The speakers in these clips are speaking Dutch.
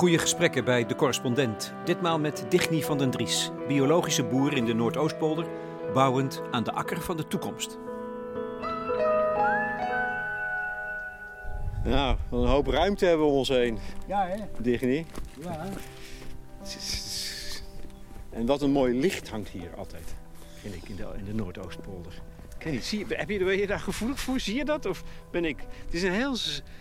Goede gesprekken bij De Correspondent. Ditmaal met Digny van den Dries, biologische boer in de Noordoostpolder, bouwend aan de akker van de toekomst. Nou, een hoop ruimte hebben we om ons heen, Ja, hè? Digny. Ja. En wat een mooi licht hangt hier altijd, vind ik, in de, in de Noordoostpolder. Ik weet niet, zie je, heb je, ben je daar gevoelig voor? Zie je dat? Of ben ik... Het is een heel,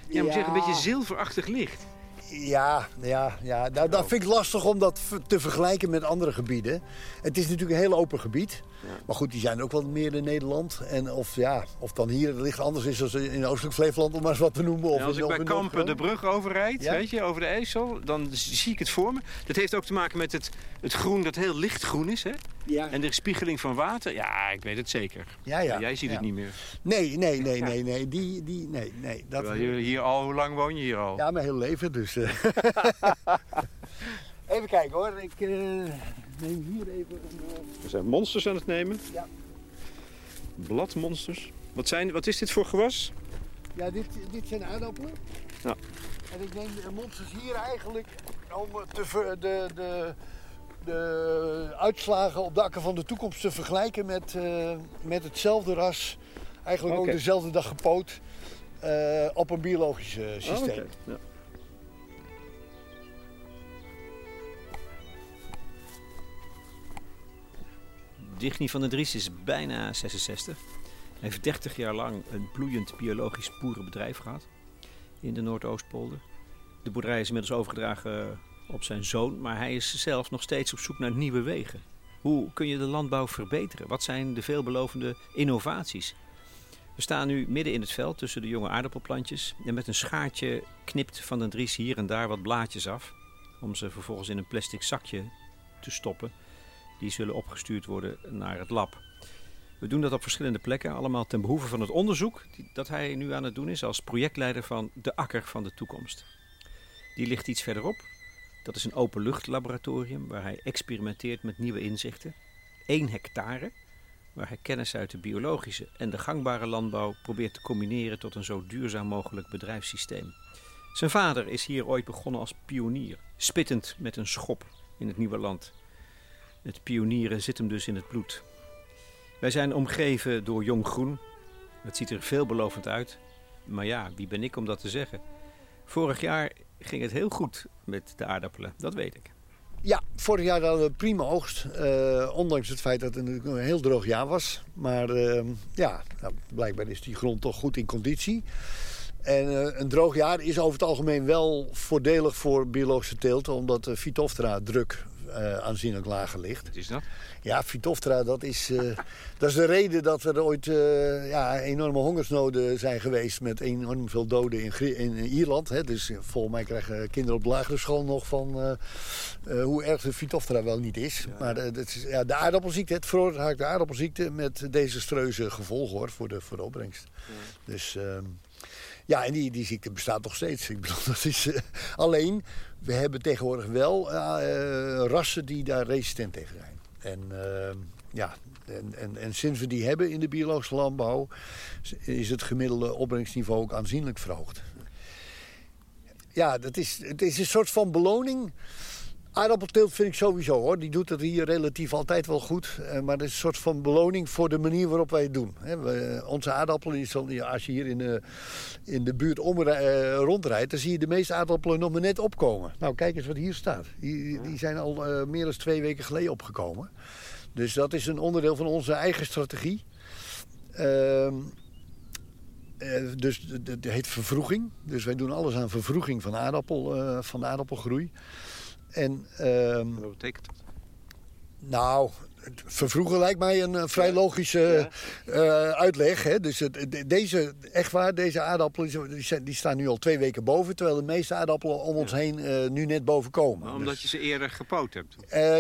ja, moet ik zeggen, een Ja. beetje zilverachtig licht. Ja, ja, ja. Nou, dat vind ik lastig om dat te vergelijken met andere gebieden. Het is natuurlijk een heel open gebied. Maar goed, die zijn ook wel meer in Nederland. En of, ja, of dan hier het licht anders is dan in Oostelijk Flevoland, om maar eens wat te noemen. Of En als ik bij Kampen de brug overrijd, Ja? weet je, over de IJssel, dan zie ik het voor me. Dat heeft ook te maken met het, het groen dat heel lichtgroen is, hè? Ja. En de spiegeling van water, ja, ik weet het zeker. Ja, ja. Maar jij ziet het niet meer. Nee, nee, nee, nee, nee. Die, die, nee, nee. Dat, Terwijl je hier al, hoe lang woon je hier al? Ja, mijn hele leven dus. eh. even kijken hoor. Ik eh, neem hier even een... eh, We zijn monsters aan het nemen. Ja. Bladmonsters. Wat, zijn, wat is dit voor gewas? Ja, dit, dit zijn aardappelen. Ja. En ik neem de monsters hier eigenlijk om te ver- de, de, de uitslagen op de akker van de toekomst te vergelijken met, eh, met hetzelfde ras. Eigenlijk ook dezelfde dag gepoot eh, op een biologisch systeem. Oh, ja. Digny van den Dries is bijna 66. Hij heeft 30 jaar lang een bloeiend biologisch boerenbedrijf gehad in de Noordoostpolder. De boerderij is inmiddels overgedragen op zijn zoon, maar hij is zelf nog steeds op zoek naar nieuwe wegen. Hoe kun je de landbouw verbeteren? Wat zijn de veelbelovende innovaties? We staan nu midden in het veld tussen de jonge aardappelplantjes en met een schaartje knipt Van den Dries hier en daar wat blaadjes af om ze vervolgens in een plastic zakje te stoppen. Die zullen opgestuurd worden naar het lab. We doen dat op verschillende plekken, allemaal ten behoeve van het onderzoek dat hij nu aan het doen is als projectleider van de Akker van de Toekomst. Die ligt iets verderop. Dat is een openluchtlaboratorium waar hij experimenteert met nieuwe inzichten. 1 hectare, waar hij kennis uit de biologische en de gangbare landbouw probeert te combineren tot een zo duurzaam mogelijk bedrijfssysteem. Zijn vader is hier ooit begonnen als pionier, spittend met een schop in het nieuwe land. Het pionieren zit hem dus in het bloed. Wij zijn omgeven door jong groen. Het ziet er veelbelovend uit. Maar ja, wie ben ik om dat te zeggen? Vorig jaar ging het heel goed met de aardappelen, dat weet ik. Ja, vorig jaar hadden we prima oogst. eh, ondanks het feit dat het een heel droog jaar was. Maar eh, ja, nou, blijkbaar is die grond toch goed in conditie. En eh, een droog jaar is over het algemeen wel voordelig voor biologische teelt. Omdat de Phytophthora druk eh, aanzienlijk lager ligt. Wat is dat? Ja, Phytophthora, dat is, eh, dat is de reden dat er ooit eh, ja, enorme hongersnoden zijn geweest met enorm veel doden in, Grie- in Ierland. Hè. Dus volgens mij krijgen kinderen op de lagere school nog van hoe erg de Phytophthora wel niet is. Maar dat is, ja, de aardappelziekte, het veroorzaakt de aardappelziekte met desastreuze gevolgen hoor, voor, de, voor de opbrengst. Dus ehm, ja, en die, die ziekte bestaat nog steeds. Ik bedoel, dat is, alleen, we hebben tegenwoordig wel eh, eh, rassen die daar resistent tegen zijn. En ehm, ja, en, en, en sinds we die hebben in de biologische landbouw, is het gemiddelde opbrengstniveau ook aanzienlijk verhoogd. Ja, dat is, het is een soort van beloning. Aardappelteelt vind ik sowieso hoor. Die doet het hier relatief altijd wel goed. Eh, Maar het is een soort van beloning voor de manier waarop wij het doen. We- onze aardappelen, als je hier in de, buurt eh, rondrijdt, dan zie je de meeste aardappelen nog maar net opkomen. Nou, kijk eens wat hier staat. Die, zijn al eh, meer dan twee weken geleden opgekomen. Dus dat is een onderdeel van onze eigen strategie. Ehm, eh, dus het heet vervroeging. Dus wij doen alles aan vervroeging van, aardappel, eh, van de aardappelgroei. En ehm, Wat betekent dat? nou, vervroegen lijkt mij een, eh, vrij logische eh, uitleg. Hè? Dus het, deze, echt waar, deze aardappelen die, staan nu al twee weken boven. Terwijl de meeste aardappelen om ons heen eh, nu net boven komen. Maar omdat Dus- je ze eerder gepoot hebt.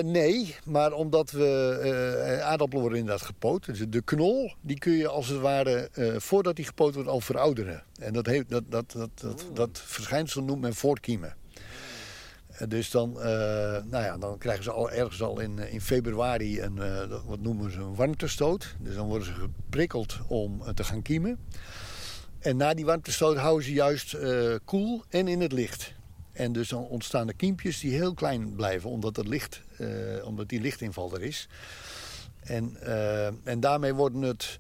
nee, maar omdat we aardappelen worden inderdaad gepoot. Dus de knol, die kun je als het ware voordat die gepoot wordt al verouderen. En dat, heeft, dat, dat, dat, dat, dat verschijnsel noemt men voortkiemen. Dus dan, eh, nou ja, dan krijgen ze ergens al in, eh, in februari een, eh, wat noemen ze een warmtestoot. Dus dan worden ze geprikkeld om te gaan kiemen. En na die warmtestoot houden ze juist koel en in het licht. En dus dan ontstaan er kiempjes die heel klein blijven, omdat, het licht, omdat die lichtinval er is. En, en daarmee worden het,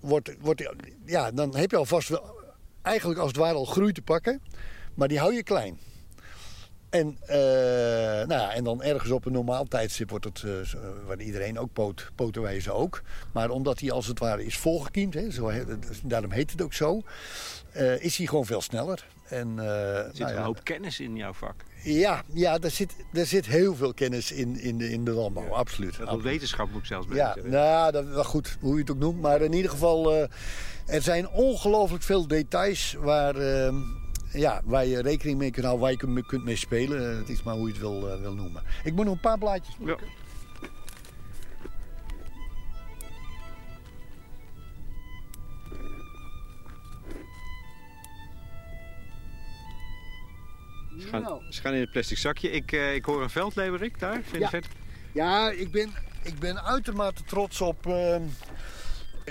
wordt, wordt, ja, dan heb je alvast wel, eigenlijk als het ware al groei te pakken, maar die hou je klein. En, eh, nou ja, en dan ergens op een normaal tijdstip wordt het, zo- waar iedereen ook poot, potenwijzen ook. Maar omdat hij als het ware is volgekiemd, hè, zo, daarom heet het ook zo, is hij gewoon veel sneller. En, Er zit nou een ja, hoop kennis in jouw vak. ja, ja er, zit, er zit heel veel kennis in, in, de, in de landbouw, absoluut. Dat absoluut. wetenschap moet ik zelfs bij Ja, nou, dat, wel goed, hoe je het ook noemt. Maar in ieder geval, er zijn ongelooflijk veel details waar, eh, ja, waar je rekening mee kunt houden, waar je kunt, kunt mee spelen. Eh, Het is maar hoe je het wil, eh, wil noemen. Ik moet nog een paar blaadjes Ja. Ze gaan, Nou. ze gaan in het plastic zakje. Ik, eh, ik hoor een veldleverik daar. Vind Ja. vet? Ja, ik ben, ik ben uitermate trots op, eh,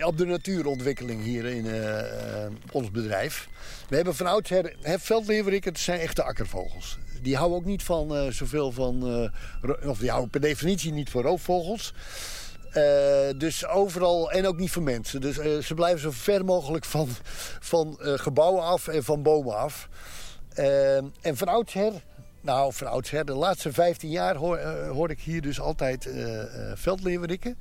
op de natuurontwikkeling hier in eh, ons bedrijf. We hebben van oudsher, het zijn echte akkervogels. Die houden ook niet van eh, zoveel van, eh, of die houden per definitie niet van roofvogels. Dus overal, en ook niet van mensen. Dus ze blijven zo ver mogelijk van, van gebouwen af en van bomen af. En van oudsher, nou van oudsher, de laatste 15 jaar hoor, hoor ik hier dus altijd eh, veldleeuwerikken.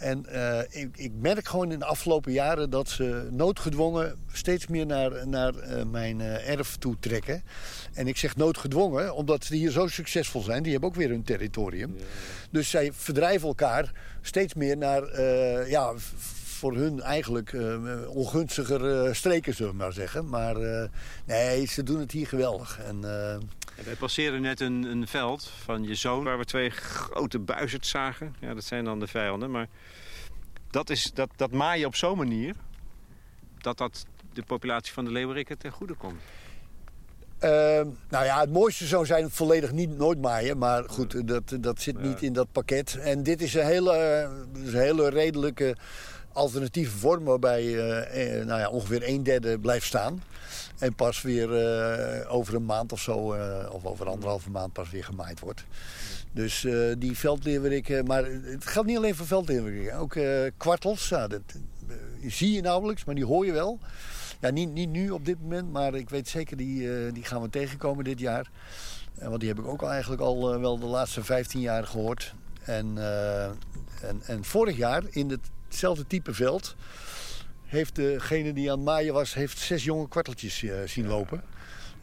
En eh, ik, ik merk gewoon in de afgelopen jaren dat ze noodgedwongen steeds meer naar, naar eh, mijn eh, erf toe trekken. En ik zeg noodgedwongen, omdat ze hier zo succesvol zijn. Die hebben ook weer hun territorium. Dus zij verdrijven elkaar steeds meer naar, ja, voor hun eigenlijk ongunstiger streken, zullen we maar zeggen. Maar nee, ze doen het hier geweldig. En, wij passeerden net een, een veld van je zoon... waar we twee grote buizerds zagen. Ja, dat zijn dan de vijanden. Maar dat, is, dat, dat maaien op zo'n manier... dat dat de populatie van de leeuwerikken ten goede komt. Ehm, nou ja, het mooiste zou zijn volledig niet nooit maaien. Maar goed, dat, dat zit niet in dat pakket. En dit is een hele, eh, dit is een hele redelijke alternatieve vorm... waarbij eh, nou ja, ongeveer een derde blijft staan. En pas weer eh, over een maand of zo, eh, of over anderhalve maand pas weer gemaaid wordt. Dus die veldleeuwerikken, maar het geldt niet alleen voor veldleeuwerikken. Ook kwartels, ja, dat zie je nauwelijks, maar die hoor je wel. Ja, niet, niet nu op dit moment, maar ik weet zeker die, die gaan we tegenkomen dit jaar. Want die heb ik ook eigenlijk al wel de laatste 15 jaar gehoord. En, en, en vorig jaar in hetzelfde type veld heeft degene die aan het maaien was, heeft zes jonge kwarteltjes eh, zien lopen.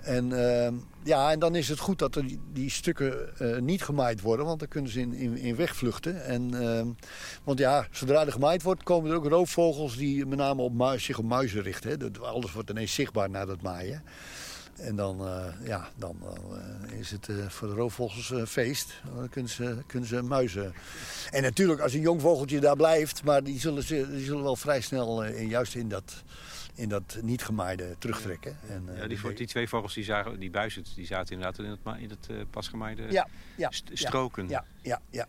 En, eh, ja, en dan is het goed dat er die, stukken eh, niet gemaaid worden, want dan kunnen ze in, in, in wegvluchten. En, eh, want ja, zodra er gemaaid wordt, komen er ook roofvogels die met name op muis, zich op muizen richten. Hè. Dat, alles wordt ineens zichtbaar na dat maaien. En dan, eh, ja, dan eh, is het eh, voor de roofvogels eh, feest. Dan kunnen ze, kunnen ze muizen. En natuurlijk, als een jong vogeltje daar blijft, maar die zullen, ze- die zullen wel vrij snel eh, in- juist in dat, in dat niet gemaaide terugtrekken. En, eh, Ja, die, voor, die twee vogels die, zagen, die buizerds, die zaten inderdaad in het, ma- in het eh, pas gemaaide ja, ja, st- ja, stroken. ja, ja, ja.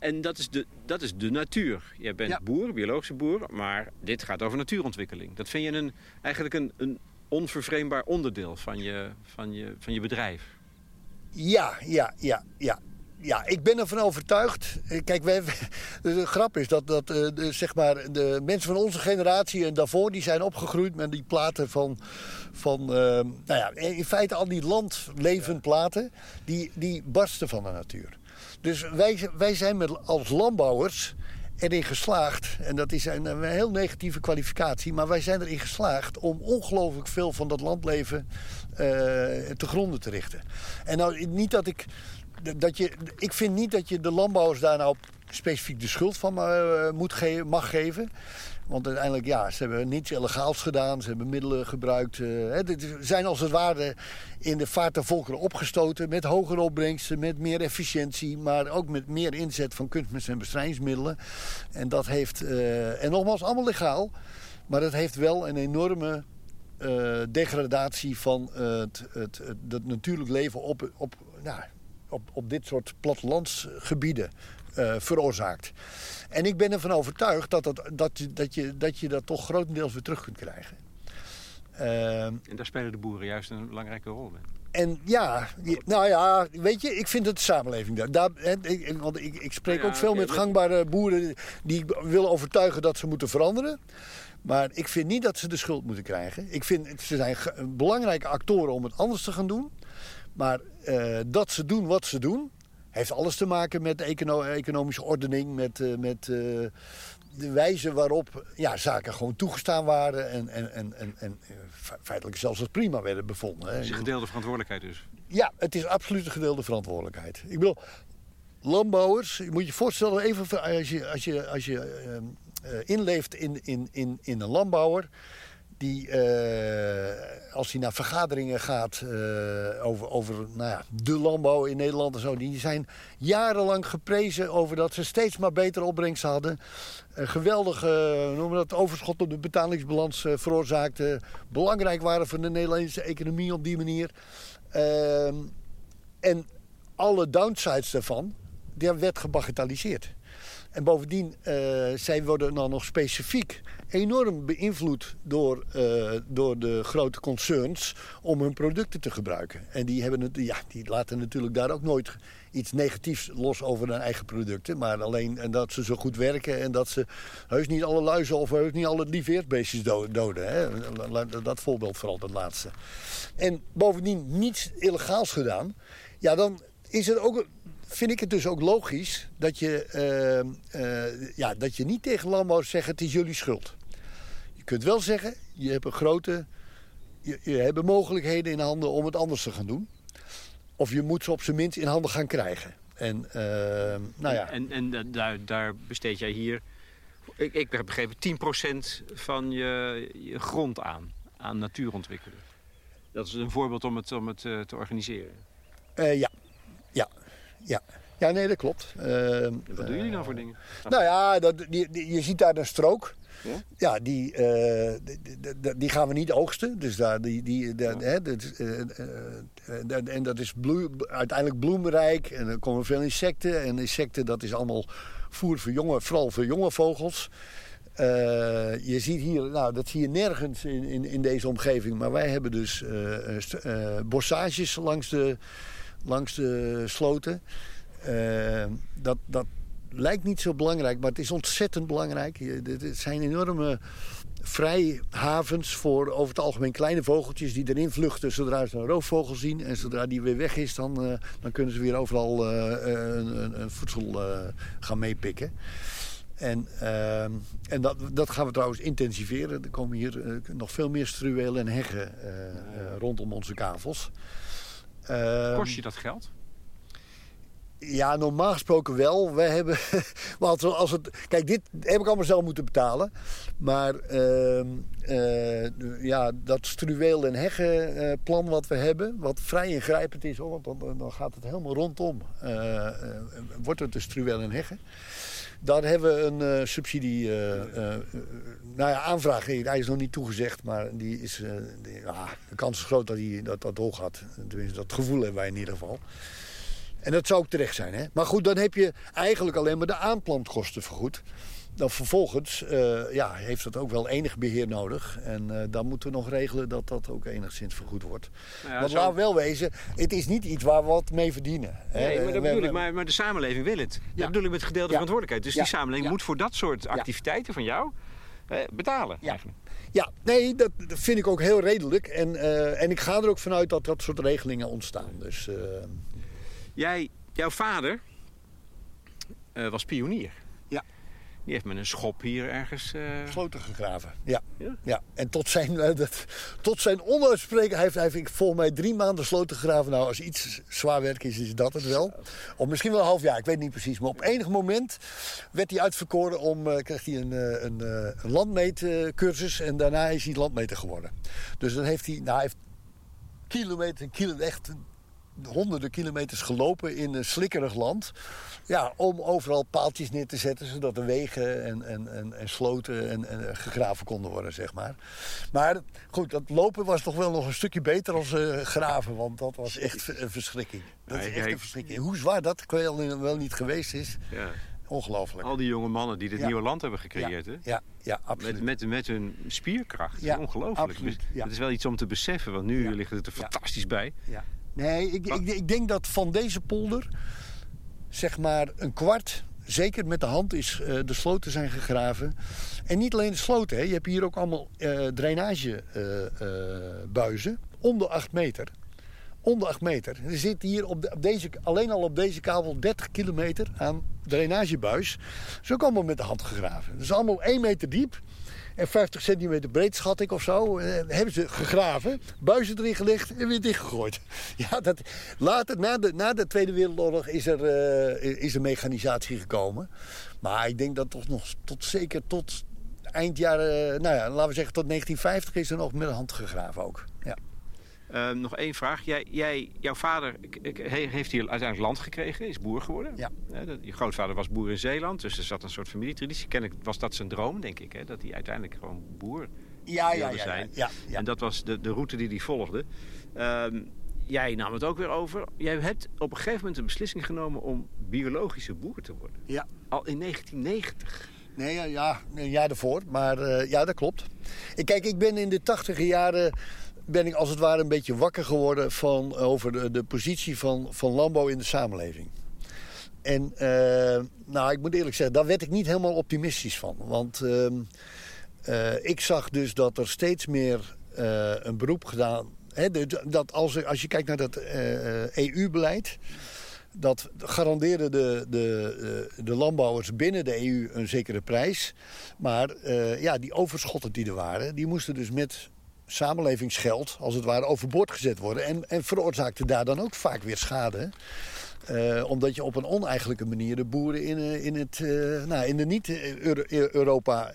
En dat is, de, dat is de natuur. Jij bent Ja. boer, biologische boer, maar dit gaat over natuurontwikkeling. Dat vind je een, eigenlijk een, een onvervreembaar onderdeel van je, van, je, van je bedrijf. Ja, ja, ja, ja. Ja, ik ben ervan overtuigd. Eh, Kijk, wij, de grap is dat, dat eh, de, zeg maar, de mensen van onze generatie en daarvoor... die zijn opgegroeid met die platen van... van eh, nou ja, in feite al die landlevend platen... Die, die barsten van de natuur. Dus wij, wij zijn met, als landbouwers erin geslaagd... en dat is een, een heel negatieve kwalificatie... maar wij zijn erin geslaagd om ongelooflijk veel van dat landleven eh, te gronden te richten. En nou, niet dat ik... Dat je, ik vind niet dat je de landbouwers daar nou specifiek de schuld van eh, moet ge mag geven. Want uiteindelijk, ja, ze hebben niets illegaals gedaan. Ze hebben middelen gebruikt. eh, dit is- zijn als het ware in de vaart der volkeren opgestoten. Met hogere opbrengsten, met meer efficiëntie. Maar ook met meer inzet van kunstmest en bestrijdingsmiddelen. En dat heeft, eh, en nogmaals, allemaal legaal. Maar dat heeft wel een enorme eh, degradatie van het, het natuurlijk leven op, op, nou, op, op dit soort plattelandsgebieden eh, veroorzaakt. En ik ben ervan overtuigd dat, dat, dat, je- dat, je, dat je dat toch grotendeels weer terug kunt krijgen. Ehm, En daar spelen de boeren juist een belangrijke rol in. en ja, nou ja, weet je, ik vind het de samenleving daar. daar hè, ik, want ik, ik spreek Nou ja, ook veel met gangbare boeren die willen overtuigen dat ze moeten veranderen. Maar ik vind niet dat ze de schuld moeten krijgen. Ik vind ze zijn belangrijke actoren om het anders te gaan doen. Maar eh, dat ze doen wat ze doen, heeft alles te maken met de econo- economische ordening, met, eh, met eh, de wijze waarop ja, zaken gewoon toegestaan waren en, en, en, en, en eh, fe- feitelijk zelfs als prima werden bevonden. Het is een gedeelde verantwoordelijkheid dus. Ja, het is absoluut een gedeelde verantwoordelijkheid. Ik bedoel, landbouwers, je moet je voorstellen, even als je, als je, als je ehm, eh, inleeft in, in, in, in een landbouwer. Die, eh, als hij naar vergaderingen gaat eh, over, over nou ja, de landbouw in Nederland en zo. Die zijn jarenlang geprezen over dat ze steeds maar betere opbrengsten hadden. Een geweldige noemen dat, overschot op de betalingsbalans eh, veroorzaakte. Belangrijk waren voor de Nederlandse economie op die manier. Ehm, en alle downsides daarvan, die werd gebagatelliseerd. En bovendien, eh, zij worden dan nog specifiek enorm beïnvloed door, eh, door de grote concerns om hun producten te gebruiken. En die, hebben het, ja, die laten natuurlijk daar ook nooit iets negatiefs los over hun eigen producten. Maar alleen en dat ze zo goed werken en dat ze heus niet alle luizen of heus niet alle lieveertbeestjes do- doden. Hè? Dat voorbeeld vooral, dat laatste. En bovendien niets illegaals gedaan. Ja, dan is het ook, vind ik het dus ook logisch dat je, eh, eh, ja, dat je niet tegen landbouwers zegt het is jullie schuld. Je kunt wel zeggen, je hebt een grote, je, je hebt mogelijkheden in handen om het anders te gaan doen. Of je moet ze op zijn minst in handen gaan krijgen. En eh, nou ja, En, en da- daar, daar besteed jij hier, ik, ik heb begrepen, 10% van je, je grond aan. Aan natuurontwikkeling. Dat is een voorbeeld om het, om het te organiseren. ja, ja, ja. Ja, nee, dat klopt. Eh, Wat doen jullie nou voor dingen? Nou ja, dat, die, die- je ziet daar een strook. Ja? Ja, die, eh, die, die- die gaan we niet oogsten. Dus daar, die, die, Ja. hè, dat, eh, eh, eh, dat- en dat is bloe- uiteindelijk bloemrijk. En er komen veel insecten. En insecten, dat is allemaal voer voor jonge, vooral voor jonge vogels. Eh, je ziet hier, nou dat zie je nergens in, in, in deze omgeving. Maar wij hebben dus eh, eh, eh, bossages langs de, langs de sloten. Eh, dat, dat lijkt niet zo belangrijk, maar het is ontzettend belangrijk. Het zijn enorme vrijhavens voor over het algemeen kleine vogeltjes die erin vluchten zodra ze een roofvogel zien. En zodra die weer weg is, dan, eh, dan kunnen ze weer overal eh, een, een, voedsel gaan meepikken. En, en dat, dat gaan we trouwens intensiveren. Er komen hier nog veel meer struwelen en heggen rondom onze kavels. Ehm, Kost je dat geld? ja, normaal gesproken wel. Wij hebben. Want als het. Kijk, dit heb ik allemaal zelf moeten betalen. Maar ehm, eh, ja, dat struweel- en heggenplan wat we hebben, wat vrij ingrijpend is, hoor, want dan, dan gaat het helemaal rondom. eh, eh, wordt het de struweel en heggen. Daar hebben we een eh, subsidie. eh, eh, nou ja, aanvraag. Hij is nog niet toegezegd, maar die is, ja, de kans is groot dat hij dat, dat doorgaat. Tenminste, dat gevoel hebben wij in ieder geval. En dat zou ook terecht zijn. Hè? Maar goed, dan heb je eigenlijk alleen maar de aanplantkosten vergoed. Dan vervolgens eh, ja, heeft dat ook wel enig beheer nodig. En eh, dan moeten we nog regelen dat dat ook enigszins vergoed wordt. Nou ja, Want zo- laat wel wezen, het is niet iets waar we wat mee verdienen. hè. Nee, maar dat we- bedoel ik. Maar, maar de samenleving wil het. Ja. Dat bedoel ik met gedeelde Ja. verantwoordelijkheid. Dus Ja. die samenleving Ja. moet voor dat soort Ja. activiteiten van jou eh, betalen. Ja. eigenlijk. Ja, nee, dat, vind ik ook heel redelijk. En, eh, en ik ga er ook vanuit dat dat soort regelingen ontstaan. Dus eh, Jij, jouw vader eh, was pionier. Die heeft met een schop hier ergens... eh, sloten gegraven. Ja. Ja? ja. En tot zijn, eh, dat, tot zijn onuitspreken, hij heeft, hij heeft volgens mij drie maanden sloten gegraven. Nou, als iets zwaar werk is, is dat het wel. Of misschien wel een half jaar, ik weet niet precies. Maar op enig moment werd hij uitverkoren om, eh, kreeg hij een, een, een landmeetcursus. En daarna is hij landmeter geworden. Dus dan heeft hij, nou, hij heeft kilometer, kilo, echt honderden kilometers gelopen in een slikkerig land. Ja, om overal paaltjes neer te zetten, zodat de wegen en, en, en, en sloten en, en gegraven konden worden, zeg maar. Maar goed, dat lopen was toch wel nog een stukje beter als eh, graven, want dat was echt een verschrikking. Dat is Ja, echt een verschrikking. Hoe zwaar dat wel, wel niet geweest is, ja. ongelooflijk. Al die jonge mannen die dit Ja. nieuwe land hebben gecreëerd. Hè? Ja, ja, absoluut. Met, met, met hun spierkracht. Ja, Ongelooflijk. absoluut, Dus ja. Het is wel iets om te beseffen, want nu Ja. ligt het er Ja. fantastisch bij. Ja. Nee, ik, ik, ik denk dat van deze polder, zeg maar een kwart, zeker met de hand, is eh, de sloten zijn gegraven. En niet alleen de sloten, hè. je hebt hier ook allemaal eh drainagebuizen om de 8 meter. Onder 8 meter. Er zit hier op, de- op deze, alleen al op deze kabel 30 kilometer aan drainagebuis. Dat is ook allemaal met de hand gegraven. Dat is allemaal 1 meter diep. En 50 centimeter breed, schat ik of zo. eh, hebben ze gegraven, buizen erin gelegd en weer dichtgegooid. Ja, dat, later, na de, na de Tweede Wereldoorlog, is er, eh, is er mechanisatie gekomen. Maar ik denk dat toch nog tot zeker tot eind jaren, nou ja, laten we zeggen tot 1950 is er nog met de hand gegraven ook. Ja. Eh, nog één vraag. Jij, jij, jouw vader heeft hier uiteindelijk land gekregen, is boer geworden. Ja. Je grootvader was boer in Zeeland, dus er zat een soort familietraditie. Kennelijk was dat zijn droom, denk ik, hè, dat hij uiteindelijk gewoon boer Ja, wilde zijn. ja, ja. En dat was de, de route die hij volgde. Ehm, jij nam het ook weer over. Jij hebt op een gegeven moment een beslissing genomen om biologische boer te worden. Ja. Al in 1990. Nee, ja, ja, een jaar daarvoor. Maar eh, ja, dat klopt. Ik, kijk, ik ben in de tachtige jaren ben ik als het ware een beetje wakker geworden van, over de, de positie van, van landbouw in de samenleving. En eh, nou, ik moet eerlijk zeggen, daar werd ik niet helemaal optimistisch van. Want ehm, eh, ik zag dus dat er steeds meer eh, een beroep gedaan... Hè, dat als, als je kijkt naar dat EU-beleid dat garandeerde de, de, de landbouwers binnen de EU een zekere prijs. Maar ja, die overschotten die er waren, die moesten dus met samenlevingsgeld, als het ware, overboord gezet worden. En, en veroorzaakte daar dan ook vaak weer schade. Eh, omdat je op een oneigenlijke manier de boeren in, eh, in, het, eh, nou, in de niet-Europa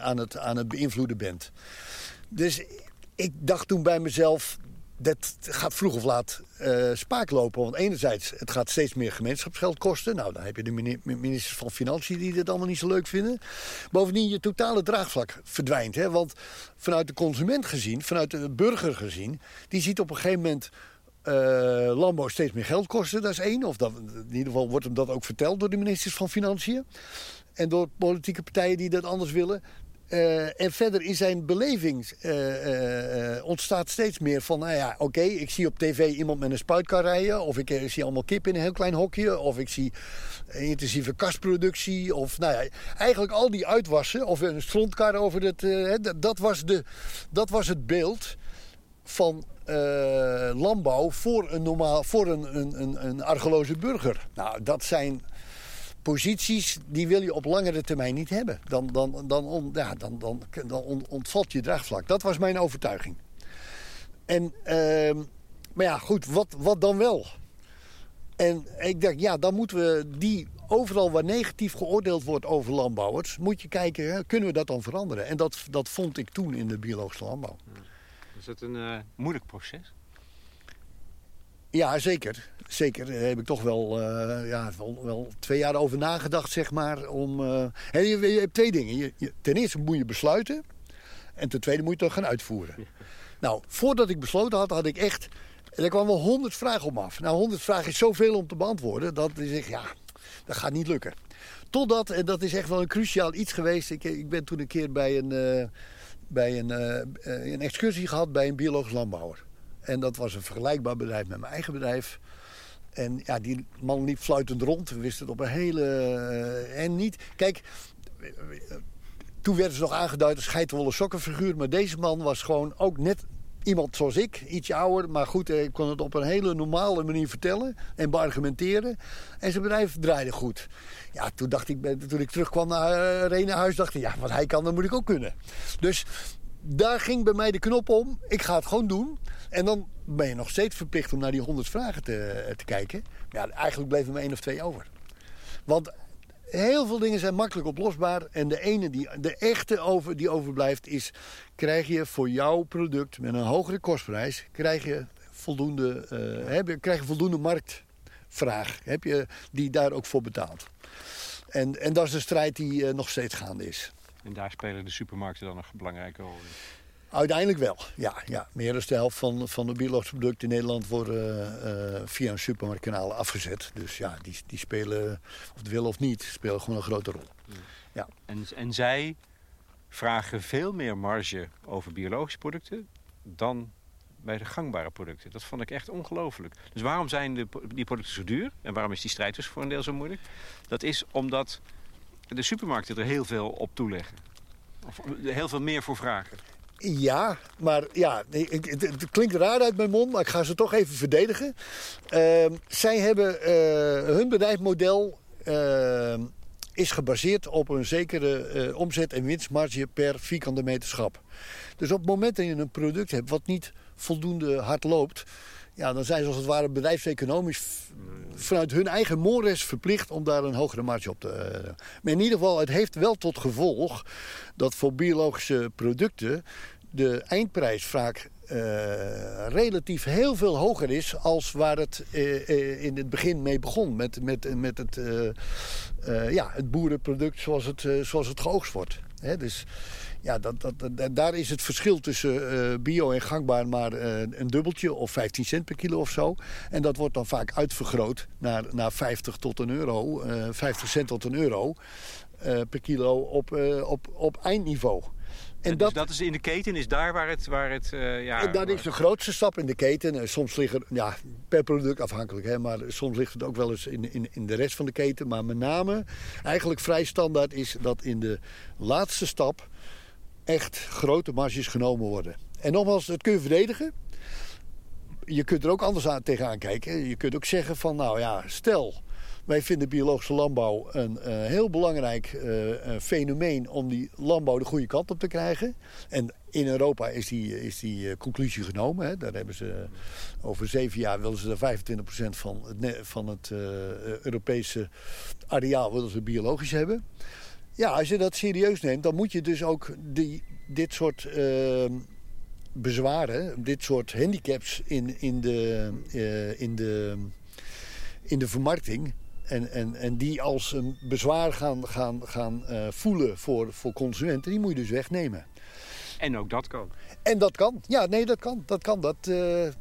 aan, het, aan het beïnvloeden bent. Dus ik dacht toen bij mezelf, dat gaat vroeg of laat eh, spaak lopen. Want enerzijds, het gaat steeds meer gemeenschapsgeld kosten. Nou, dan heb je de mini- ministers van Financiën die dit allemaal niet zo leuk vinden. Bovendien, je totale draagvlak verdwijnt. Hè? Want vanuit de consument gezien, vanuit de burger gezien... die ziet op een gegeven moment eh, landbouw steeds meer geld kosten. Dat is één. Of dat, in ieder geval wordt hem dat ook verteld door de ministers van Financiën. En door politieke partijen die dat anders willen. Eh, en verder in zijn beleving eh, eh, ontstaat steeds meer van... nou ja, oké, ik zie op tv iemand met een spuitkar rijden... of ik, zie allemaal kip in een heel klein hokje... of ik zie intensieve kastproductie... of nou ja, eigenlijk al die uitwassen... of een strontkar over het... dat, was de, dat was het beeld van landbouw voor een, normaal, voor een, een, een, een argeloze burger. Nou, dat zijn posities die wil je op langere termijn niet hebben. Dan, dan, dan, on- ja, dan, dan, dan on- ontvalt je draagvlak. Dat was mijn overtuiging. En, ehm, maar ja, goed, wat, wat dan wel? En ik dacht, ja, dan moeten we die overal waar negatief geoordeeld wordt over landbouwers, moet je kijken, kunnen we dat dan veranderen? En dat, dat vond ik toen in de biologische landbouw. Is dat een eh, moeilijk proces? Ja, zeker. Zeker. Daar heb ik toch wel, eh, ja, wel, wel twee jaar over nagedacht, zeg maar. Om, hè, je, je hebt twee dingen. Je, je- ten eerste moet je besluiten. En ten tweede moet je het dan gaan uitvoeren. Nou, voordat ik besloten had, had ik echt... Er kwamen wel honderd vragen op me af. Nou, honderd vragen is zoveel om te beantwoorden. Dat ik zeg, ja, dat gaat niet lukken. Totdat, en dat is echt wel een cruciaal iets geweest. Ik, ik ben toen een keer bij een, eh, bij een, een excursie gehad bij een biologisch landbouwer. En dat was een vergelijkbaar bedrijf met mijn eigen bedrijf. En ja, die man liep fluitend rond. We wisten het op een hele... eh, en niet... Kijk, eh, toen werden ze nog aangeduid als geitenwolle sokkenfiguur. Maar deze man was gewoon ook net iemand zoals ik. Ietsje ouder, maar goed, hij kon het op een hele normale manier vertellen. En beargumenteren. En zijn bedrijf draaide goed. Ja, toen dacht ik, toen ik terugkwam naar uh, reed naar huis, dacht ik, ja, wat hij kan, dat moet ik ook kunnen. Dus daar ging bij mij de knop om. Ik ga het gewoon doen. En dan ben je nog steeds verplicht om naar die honderd vragen te, te kijken. Ja, eigenlijk bleef er maar één of twee over. Want heel veel dingen zijn makkelijk oplosbaar. En de ene, die, de echte over, die overblijft, is... krijg je voor jouw product met een hogere kostprijs... krijg je voldoende, eh, krijg je voldoende marktvraag. Heb je die daar ook voor betaalt. En, en dat is de strijd die eh, nog steeds gaande is. En daar spelen de supermarkten dan een belangrijke rol in. Uiteindelijk wel, ja. ja. Meer dan de helft van, van de biologische producten in Nederland worden eh, via een supermarktkanaal afgezet. Dus ja, die, die spelen, of het willen of niet, spelen gewoon een grote rol. En, en zij vragen veel meer marge over biologische producten dan bij de gangbare producten. Dat vond ik echt ongelooflijk. Dus waarom zijn de, die producten zo duur? En waarom is die strijd dus voor een deel zo moeilijk? Dat is omdat de supermarkten er heel veel op toeleggen. Of heel veel meer voor vragen. Ja, maar ja, het, het, klinkt raar uit mijn mond, maar ik ga ze toch even verdedigen. Ehm, zij hebben uh, hun bedrijfsmodel ehm, is gebaseerd op een zekere eh, omzet- en winstmarge per vierkante meter schap. Dus op het moment dat je een product hebt wat niet voldoende hard loopt, ja, dan zijn ze als het ware bedrijfseconomisch vanuit hun eigen mores verplicht om daar een hogere marge op te. Uh, maar in ieder geval, het heeft wel tot gevolg dat voor biologische producten de eindprijs vaak uh, relatief heel veel hoger is als waar het uh, in het begin mee begon. Met, met, met het, ja, het boerenproduct zoals het, zoals het geoogst wordt. He, dus ja, dat, dat, dat, daar is het verschil tussen bio en gangbaar maar een dubbeltje of 15 cent per kilo of zo. En dat wordt dan vaak uitvergroot naar, naar 50 tot een euro, 50 cent tot een euro per kilo op, op, op eindniveau. En, dat, dus dat is in de keten, is daar waar het... Waar het uh, ja, en dat is de grootste stap in de keten. Soms liggen, ja, per product afhankelijk, hè, maar soms ligt het ook wel eens in, in, in de rest van de keten. Maar met name, eigenlijk vrij standaard is dat in de laatste stap echt grote marges genomen worden. En nogmaals, dat kun je verdedigen. Je kunt er ook anders aan, tegenaan kijken. Je kunt ook zeggen van, nou ja, stel wij vinden biologische landbouw een uh, heel belangrijk uh, fenomeen om die landbouw de goede kant op te krijgen. En in Europa is die, is die conclusie genomen. Hè. Daar hebben ze over zeven jaar willen ze er 25% van het, van het Europese areaal willen ze biologisch hebben. Ja, als je dat serieus neemt, dan moet je dus ook die, dit soort ehm, bezwaren, dit soort handicaps in, in, de, in, de, in de vermarkting en, en, en die als een bezwaar gaan, gaan, gaan uh, voelen voor, voor consumenten, die moet je dus wegnemen. En ook dat kan. En dat kan. Ja, nee, dat kan. Dat kan. Dat, uh,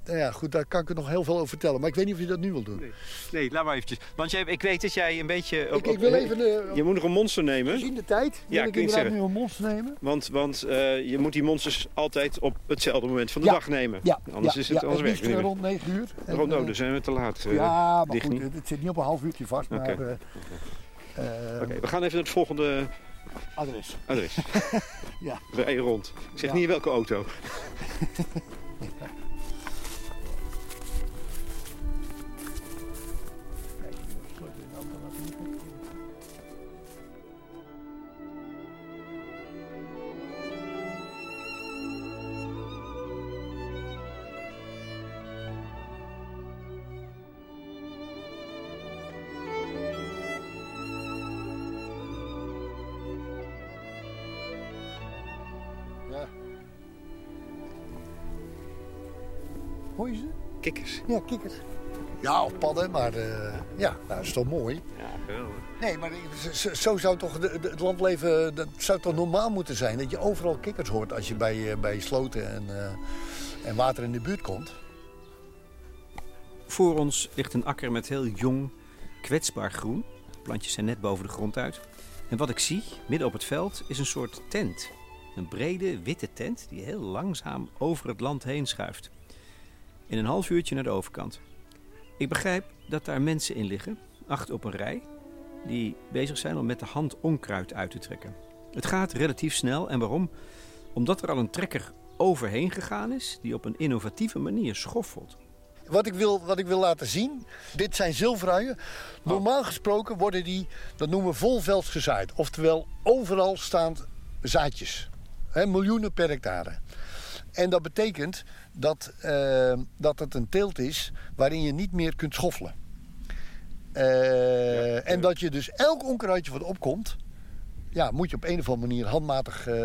nou ja, goed, daar kan ik er nog heel veel over vertellen. Maar ik weet niet of je dat nu wil doen. Nee, nee laat maar eventjes. Want jij, ik weet dat jij een beetje... Op, ik, ik wil even... Uh, je moet nog een monster nemen. Gezien de tijd ja, wil ik inderdaad nu een monster nemen. Want, want uh, je moet die monsters altijd op hetzelfde moment van de ja. dag nemen. Ja. Anders ja. is het, ja, anders werkt het niet rond 9 uur. En, rond, oh, dan zijn we te laat. ja, maar goed, het zit niet op een half uurtje vast. Oké, okay. okay. okay, we gaan even naar het volgende... Adres. Adres. ja. Rijden rond. Ik zeg ja. niet in welke auto. Ja, kikkers. Ja, of padden, maar uh, ja, nou, dat is toch mooi. Ja, geweldig. Nee, maar zo zou toch de, de, het landleven, dat zou toch normaal moeten zijn? Dat je overal kikkers hoort als je bij, bij sloten en, uh, en water in de buurt komt. Voor ons ligt een akker met heel jong, kwetsbaar groen. De plantjes zijn net boven de grond uit. En wat ik zie, midden op het veld, is een soort tent. Een brede, witte tent die heel langzaam over het land heen schuift in een half uurtje naar de overkant. Ik begrijp dat daar mensen in liggen, acht op een rij, die bezig zijn om met de hand onkruid uit te trekken. Het gaat relatief snel en waarom? Omdat er al een trekker overheen gegaan is die op een innovatieve manier schoffelt. Wat ik, wil, wat ik wil laten zien, dit zijn zilveruien. Normaal gesproken worden die, dat noemen we volvelds gezaaid. Oftewel overal staan zaadjes. Miljoenen per hectare. En dat betekent dat, uh, dat het een teelt is waarin je niet meer kunt schoffelen. Uh, ja, en dat je dus elk onkruidje wat opkomt, ja, moet je op een of andere manier handmatig uh,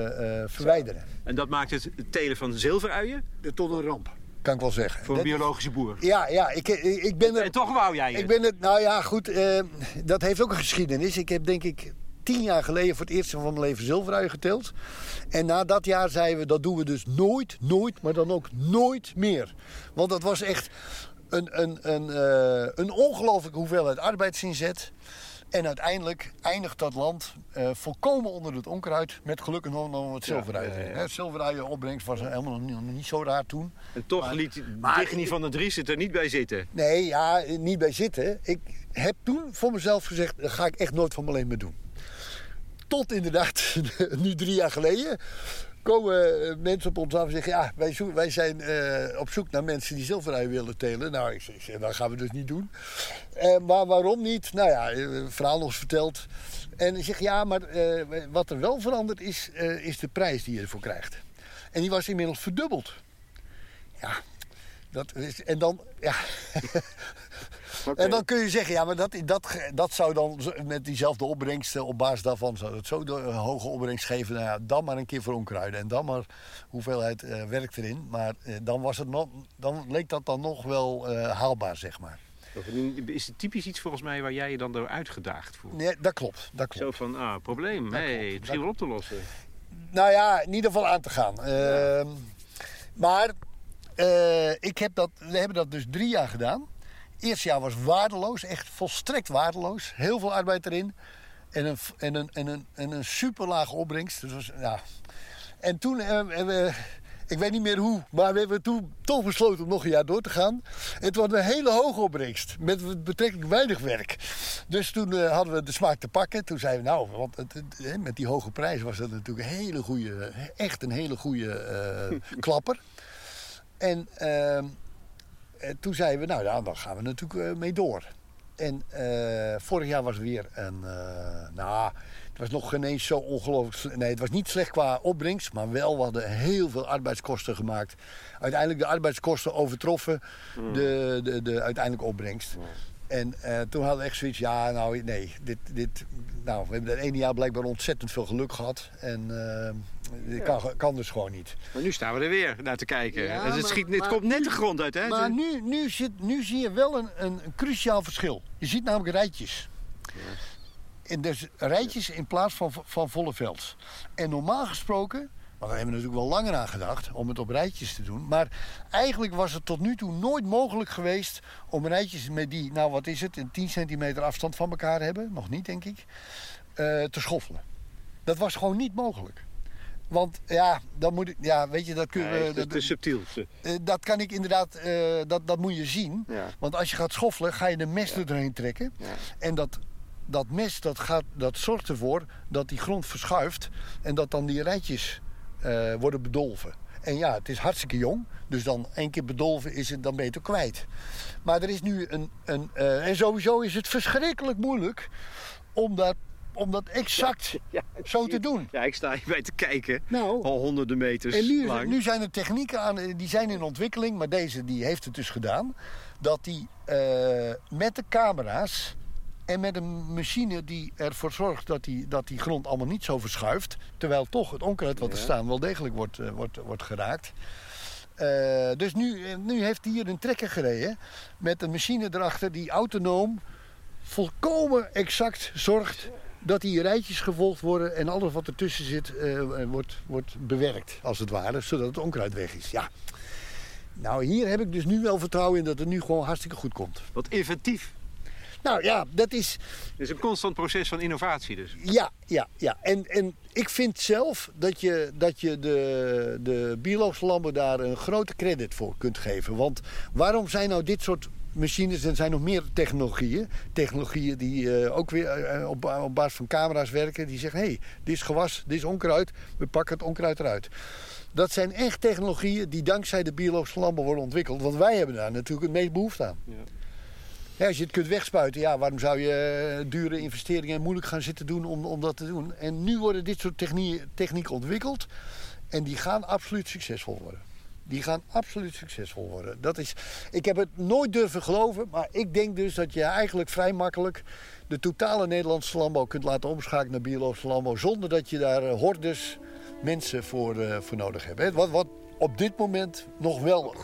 verwijderen. En dat maakt het telen van zilveruien? Tot een ramp. Kan ik wel zeggen. Voor een biologische boer. Ja, ja ik, ik ben er. En toch wou jij het? Ik ben het. Nou ja, goed. dat heeft ook een geschiedenis. Ik heb denk ik tien jaar geleden voor het eerst van mijn leven zilveruien geteeld. En na dat jaar zeiden we, dat doen we dus nooit, nooit, maar dan ook nooit meer. Want dat was echt een, een, een, uh, een ongelooflijke hoeveelheid arbeidsinzet. En uiteindelijk eindigt dat land eh, volkomen onder het onkruid. Met gelukkig nog nog wat zilverui. ja, ja, ja. Hè, Zilverui opbrengst was helemaal nog niet, zo raar toen. En toch Maar- liet maar- Digny van der Dries het er niet bij zitten. Nee, ja, niet bij zitten. Ik heb toen voor mezelf gezegd, dat ga ik echt nooit van mijn leven meer doen. Tot inderdaad, nu drie jaar geleden, komen eh, mensen op ons af en zeggen... ja, wij, wij zijn eh, op zoek naar mensen die zilverui willen telen. Nou, ik zeg, dat gaan we dus niet doen. Eh, maar waarom niet? Nou ja, verhaal eens verteld. En ik zeg, ja, maar wat er wel veranderd is, is de prijs die je ervoor krijgt. En die was inmiddels verdubbeld. Ja, dat is, en dan, ja... En dan kun je zeggen, ja, maar dat, dat, dat zou dan met diezelfde opbrengst, eh, op basis daarvan zou het zo de- een hoge opbrengst geven. Nou ja, dan maar een keer voor onkruiden en dan maar hoeveelheid eh, werk erin. Maar eh, dan, was het nog, dan leek dat dan nog wel eh, haalbaar, zeg maar. Is het typisch iets volgens mij waar jij je dan door uitgedaagd voelt? Nee, dat klopt, dat klopt. Zo van, ah, probleem. Dat hey, klopt. misschien wel op te lossen. Nou ja, in ieder geval aan te gaan. Ehm, maar eh, ik heb dat, we hebben dat dus drie jaar gedaan. Eerste jaar was waardeloos, echt volstrekt waardeloos. Heel veel arbeid erin. En een, en een, en een, en een super lage opbrengst. Dus was, ja. En toen eh, hebben we, ik weet niet meer hoe, maar we hebben toen toch besloten om nog een jaar door te gaan. Het was een hele hoge opbrengst, met betrekkelijk weinig werk. Dus toen eh, hadden we de smaak te pakken. Toen zeiden we, nou, want het, met die hoge prijs was dat natuurlijk een hele goede, echt een hele goede eh, klapper. En ehm, eh, toen zeiden we, nou ja, dan gaan we natuurlijk eh, mee door. En eh, vorig jaar was weer een, eh, nou, het was nog geen eens zo ongelooflijk. Nee, het was niet slecht qua opbrengst, maar wel, we hadden heel veel arbeidskosten gemaakt. Uiteindelijk de arbeidskosten overtroffen de, de, de uiteindelijke opbrengst. En eh, toen hadden we echt zoiets, ja, nou nee, dit, dit, nou, we hebben dat ene jaar blijkbaar ontzettend veel geluk gehad. En eh, dit kan, kan dus gewoon niet. Maar nu staan we er weer naar te kijken. Ja, En het, maar- schiet, het maar komt net de grond uit, hè? Maar nu, nu, zit, nu zie je wel een, een, een cruciaal verschil. Je ziet namelijk rijtjes. En dus rijtjes in plaats van, van volle velds. En normaal gesproken, want daar hebben we natuurlijk wel langer aan gedacht om het op rijtjes te doen. Maar eigenlijk was het tot nu toe nooit mogelijk geweest om rijtjes met die, nou wat is het, een 10 centimeter afstand van elkaar hebben, nog niet denk ik, eh, te schoffelen. Dat was gewoon niet mogelijk. Want ja, dan moet ik, ja, weet je, dat het is dat- te subtiel. eh, dat kan ik inderdaad, eh, dat, dat moet je zien. Ja. Want als je gaat schoffelen, ga je de mes er doorheen trekken. En dat, dat mes dat gaat, dat zorgt ervoor dat die grond verschuift. En dat dan die rijtjes eh, worden bedolven. En ja, het is hartstikke jong. Dus dan één keer bedolven is het, dan ben je het ook kwijt. Maar er is nu een... een eh, en sowieso is het verschrikkelijk moeilijk om dat, om dat exact Ja, zo te doen. Ja, ik sta hierbij te kijken. Nou, Al honderden meters en nu, lang. nu zijn er technieken aan, eh, die zijn in ontwikkeling, maar deze die heeft het dus gedaan. Dat die met de camera's en met een machine die ervoor zorgt dat die, dat die grond allemaal niet zo verschuift. Terwijl toch het onkruid wat er staan wel degelijk wordt, eh, wordt, wordt geraakt. Eh, dus nu, eh, nu heeft hij hier een trekker gereden met een machine erachter die autonoom volkomen exact zorgt dat die rijtjes gevolgd worden en alles wat ertussen zit wordt, wordt bewerkt, als het ware, zodat het onkruid weg is. Ja. Nou, hier heb ik dus nu wel vertrouwen in dat het nu gewoon hartstikke goed komt. Wat inventief. Nou ja, dat is. Het is een constant proces van innovatie dus. Ja, ja, ja. En, en ik vind zelf dat je, dat je de, de biologische landbouw daar een grote credit voor kunt geven. Want waarom zijn nou dit soort machines, er zijn nog meer technologieën. Technologieën die eh, ook weer eh, op, op basis van camera's werken. Die zeggen, hé, hey, dit is gewas, dit is onkruid. We pakken het onkruid eruit. Dat zijn echt technologieën die dankzij de biologische landbouw worden ontwikkeld. Want wij hebben daar natuurlijk het meest behoefte aan. Ja. Ja, als je het kunt wegspuiten, ja, waarom zou je eh, dure investeringen en moeilijk gaan zitten doen om, om dat te doen? En nu worden dit soort technie- technieken ontwikkeld en die gaan absoluut succesvol worden. Die gaan absoluut succesvol worden. Dat is, ik heb het nooit durven geloven, maar ik denk dus dat je eigenlijk vrij makkelijk de totale Nederlandse landbouw kunt laten omschakelen naar biologische landbouw zonder dat je daar eh, hordes mensen voor, eh, voor nodig hebt. hè. Wat, wat op dit moment nog wel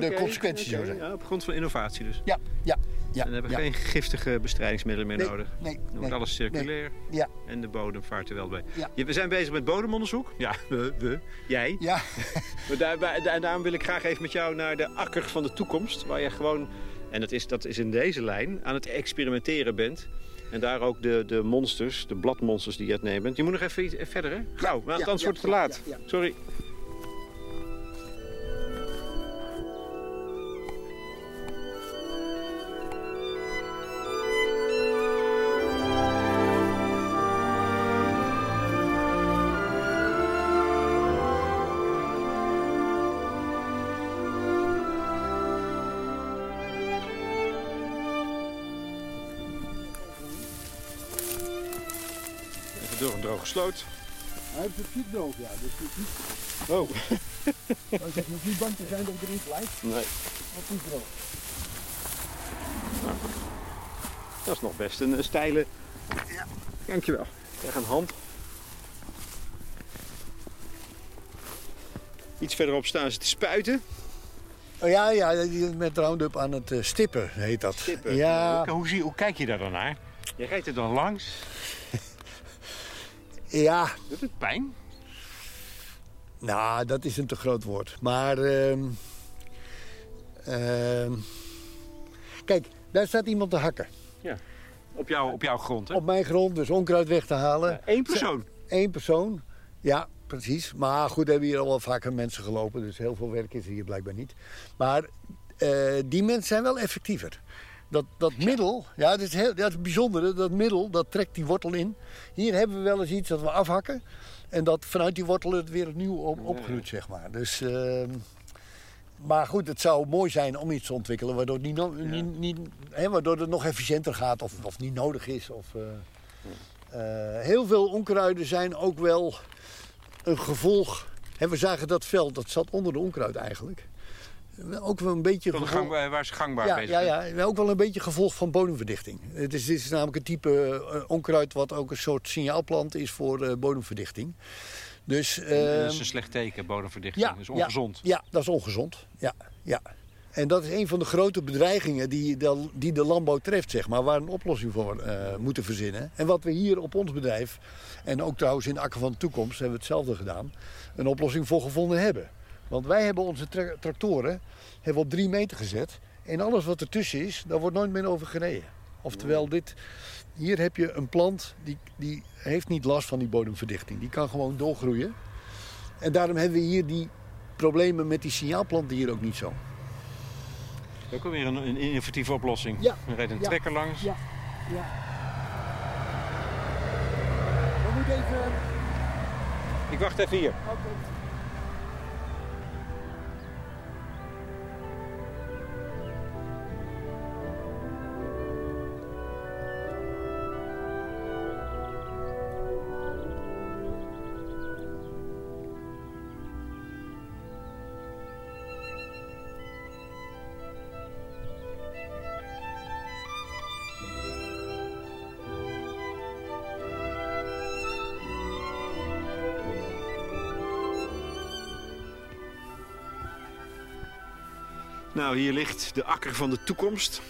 de consequenties zou zijn. Ja, op grond van innovatie dus. Ja, ja, ja. en dan hebben we ja. geen giftige bestrijdingsmiddelen meer Nee, nodig. nee, Dan wordt nee, alles circulair Ja, en de bodem vaart er wel bij. Ja. We zijn bezig met bodemonderzoek. Ja, we, we, jij. ja. Maar daar, daar- daar- daarom wil ik graag even met jou naar de akker van de toekomst. Waar je gewoon, en dat is, dat is in deze lijn, aan het experimenteren bent. En daar ook de, de monsters, de bladmonsters die je uitneemt. Je moet nog even iets, verder, hè? Gauw, want anders wordt het te laat. Sorry. Door een droge sloot. Hij heeft het niet droog, ja. Dus het is niet, Oh, als je hoeft niet bang te zijn dat ik erin glijdt. nee. Het is droog. Dat is nog best een, eh, steile... Ja. Dankjewel. Krijg een hand. Iets verderop staan ze te spuiten. Oh, ja, ja, die- met Roundup aan het eh, stippen heet dat. Ja, Hoe, hoe, zie, hoe kijk je daar dan naar? Je rijdt er dan langs. Ja, Doet het pijn? nou, dat is een te groot woord. Maar, ehm, ehm, kijk, daar staat iemand te hakken. Op, jou, op jouw grond, hè? Op mijn grond, dus onkruid weg te halen. Eén persoon. Eén persoon, ja, precies. Maar goed, hebben hier al wel vaker mensen gelopen, dus heel veel werk is er hier blijkbaar niet. Maar eh, die mensen zijn wel effectiever. Dat, dat middel, ja, dat is, heel, dat is bijzondere, dat middel, dat trekt die wortel in. Hier hebben we wel eens iets dat we afhakken. En dat vanuit die wortel het weer opnieuw op, opgroeit, zeg maar. Dus, ehm, maar goed, het zou mooi zijn om iets te ontwikkelen waardoor het, niet, no- niet, niet, hè, waardoor het nog efficiënter gaat of, of niet nodig is. Of, eh, eh, heel veel onkruiden zijn ook wel een gevolg. Hè, we zagen dat veld, dat zat onder de onkruid eigenlijk. Ook wel een beetje Van de gevolg- gang, waar ze gangbaar ja, bezig ja, ja, ook wel een beetje gevolg van bodemverdichting. Het is, dit is namelijk een type eh, onkruid wat ook een soort signaalplant is voor eh, bodemverdichting. Dus, dat ehm, is een slecht teken, bodemverdichting. dat is ongezond. Ja, dat is ongezond. Ja, ja. En dat is een van de grote bedreigingen die de, die de landbouw treft, zeg maar, waar we een oplossing voor eh, moeten verzinnen. En wat we hier op ons bedrijf, en ook trouwens in de Akker van de Toekomst, hebben we hetzelfde gedaan, een oplossing voor gevonden hebben. Want wij hebben onze tra- tractoren hebben we op drie meter gezet. En alles wat ertussen is, daar wordt nooit meer over gereden. Oftewel, dit, hier heb je een plant die, die heeft niet last van die bodemverdichting. Die kan gewoon doorgroeien. En daarom hebben we hier die problemen met die signaalplanten hier ook niet zo. Ook alweer een, een innovatieve oplossing. Ja. Er rijdt een Ja. trekker langs. Ja, ja. We moeten even... Ik wacht even hier. Nou, hier ligt de akker van de toekomst.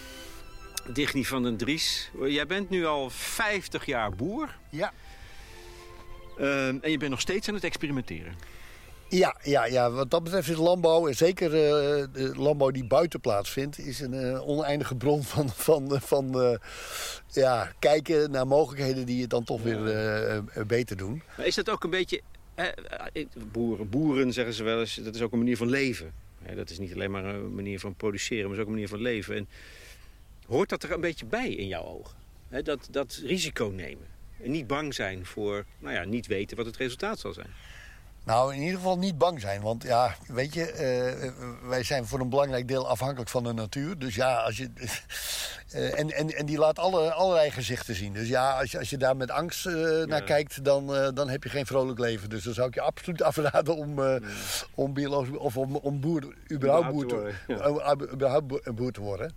Digny van den Dries. Jij bent nu al 50 jaar boer. Ja. Ehm, en je bent nog steeds aan het experimenteren. Ja, ja, ja, wat dat betreft is landbouw, en zeker eh, de landbouw die buiten plaatsvindt, is een eh, oneindige bron van, van, van eh, ja, kijken naar mogelijkheden die het dan toch weer beter doen. Maar is dat ook een beetje... boeren, boeren zeggen ze wel eens, dat is ook een manier van leven. Dat is niet alleen maar een manier van produceren, maar is ook een manier van leven. En hoort dat er een beetje bij in jouw ogen? Dat, dat risico nemen. En niet bang zijn voor, nou ja, niet weten wat het resultaat zal zijn. Nou, in ieder geval niet bang zijn. Want ja, weet je, eh, wij zijn voor een belangrijk deel afhankelijk van de natuur. Dus ja, als je. eh, en, en, en die laat alle, allerlei gezichten zien. Dus ja, als je, als je daar met angst eh, naar kijkt, dan, eh, dan heb je geen vrolijk leven. Dus dan zou ik je absoluut afraden om, eh, om biologisch of om, om boer, überhaupt boer te, Überhaupt eh, boer te worden.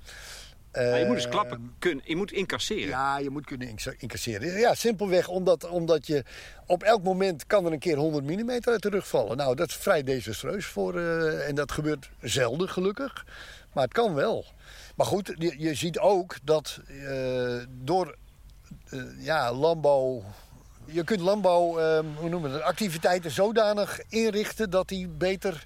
Maar je moet eens Eh, klappen kunnen, je moet incasseren. ja, je moet kunnen inca- incasseren. Ja, simpelweg omdat, omdat je op elk moment kan er een keer 100 mm uit de rug vallen. Nou, dat is vrij desastreus voor, eh, en dat gebeurt zelden gelukkig. Maar het kan wel. Maar goed, je, je ziet ook dat eh, door eh, ja, landbouw... Je kunt landbouw, eh, hoe noemen we dat, activiteiten zodanig inrichten dat die beter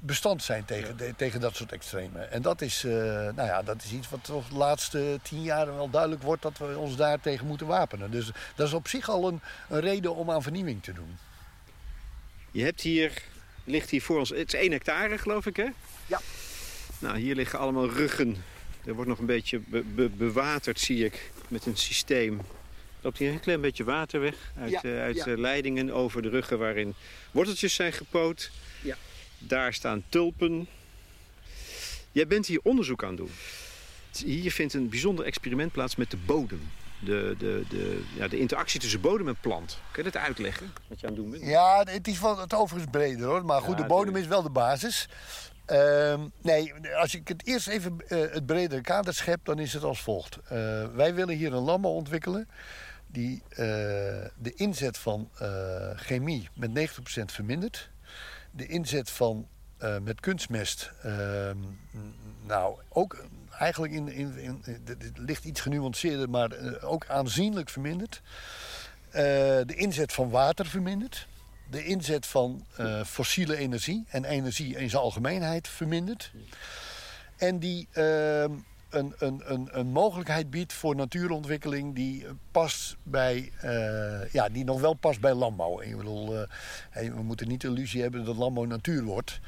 bestand zijn tegen, de- tegen dat soort extremen. En dat is, eh, nou ja, dat is iets wat toch de laatste tien jaar wel duidelijk wordt dat we ons daar tegen moeten wapenen. Dus dat is op zich al een, een reden om aan vernieuwing te doen. Je hebt hier, ligt hier voor ons, het is 1 hectare geloof ik hè? Ja. Nou, hier liggen allemaal ruggen. Er wordt nog een beetje be- be- bewaterd zie ik met een systeem. Er loopt hier een klein beetje water weg uit, Ja, eh, uit ja. leidingen over de ruggen waarin worteltjes zijn gepoot. Daar staan tulpen. Jij bent hier onderzoek aan doen. Hier vindt een bijzonder experiment plaats met de bodem. De, de, de, ja, de interactie tussen bodem en plant. Kun je dat uitleggen, wat je aan het doen bent? Ja, het is wel het overigens breder hoor. Maar goed, Ja, de bodem is wel de basis. Ehm, nee, als ik het eerst even eh, het bredere kader schep, dan is het als volgt. Eh, wij willen hier een landbouw ontwikkelen die eh, de inzet van chemie met 90% vermindert. De inzet van eh, met kunstmest, ehm, nou ook eigenlijk in, in, in, het ligt iets genuanceerder, maar eh, ook aanzienlijk vermindert. Eh, de inzet van water vermindert. De inzet van fossiele energie en energie in zijn algemeenheid vermindert. En die ehm, een, een, een, een mogelijkheid biedt voor natuurontwikkeling die past bij, eh, ja, die nog wel past bij landbouw. Ik bedoel, eh, we moeten niet de illusie hebben dat landbouw natuur wordt.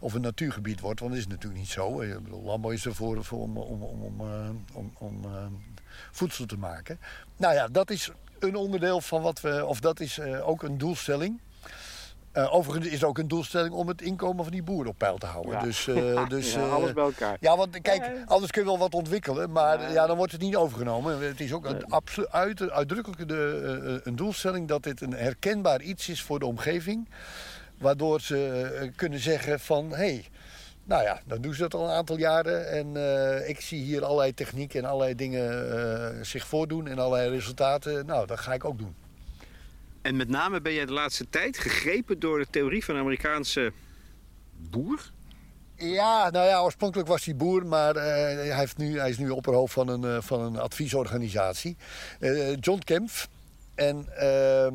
Of een natuurgebied wordt, want dat is natuurlijk niet zo. Ik bedoel, landbouw is ervoor voor om, om, om, om, eh, om, voedsel te maken. Nou ja, dat is een onderdeel van wat we, of dat is ook een doelstelling. Eh, overigens is het ook een doelstelling om het inkomen van die boeren op peil te houden. Ja. Dus, eh, dus, Ja, eh, alles bij elkaar. ja, want kijk, anders kun je wel wat ontwikkelen, maar Ja. ja. dan wordt het niet overgenomen. Het is ook een uit, uitdrukkelijk de, eh, een doelstelling dat dit een herkenbaar iets is voor de omgeving. Waardoor ze kunnen zeggen van, hé, hey, nou ja, dan doen ze dat al een aantal jaren. En eh, ik zie hier allerlei technieken en allerlei dingen eh, zich voordoen en allerlei resultaten. Nou, dat ga ik ook doen. En met name ben jij de laatste tijd gegrepen door de theorie van een Amerikaanse boer. Ja, nou ja, oorspronkelijk was hij boer, maar eh, hij, heeft nu, hij is nu opperhoofd van een, eh, van een adviesorganisatie. Eh, John Kempf. En ehm,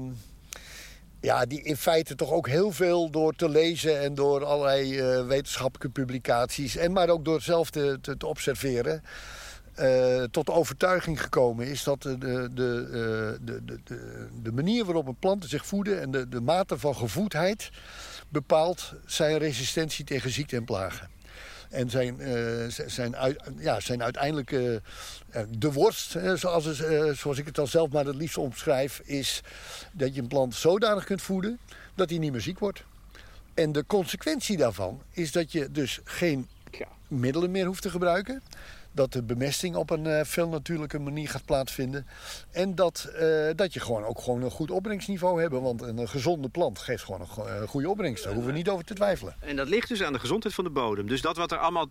ja, die in feite toch ook heel veel door te lezen en door allerlei wetenschappelijke publicaties, en maar ook door zelf te, te observeren. Eh, tot de overtuiging gekomen is dat de, de, de, eh, de, de, de, de manier waarop een planten zich voeden en de, de mate van gevoedheid bepaalt zijn resistentie tegen ziekte en plagen. En zijn, z- zijn, uit, ja, zijn uiteindelijk eh, de worst, zoals, zoals ik het dan zelf maar het liefst omschrijf, is dat je een plant zodanig kunt voeden dat hij niet meer ziek wordt. En de consequentie daarvan is dat je dus geen Ja. middelen meer hoeft te gebruiken. Dat de bemesting op een eh, veel natuurlijke manier gaat plaatsvinden. En dat, eh, dat je gewoon ook gewoon een goed opbrengstniveau hebt. Want een, gezonde plant geeft gewoon een go- eh, goede opbrengst. Daar hoeven we niet over te twijfelen. En dat ligt dus aan de gezondheid van de bodem. Dus dat wat er allemaal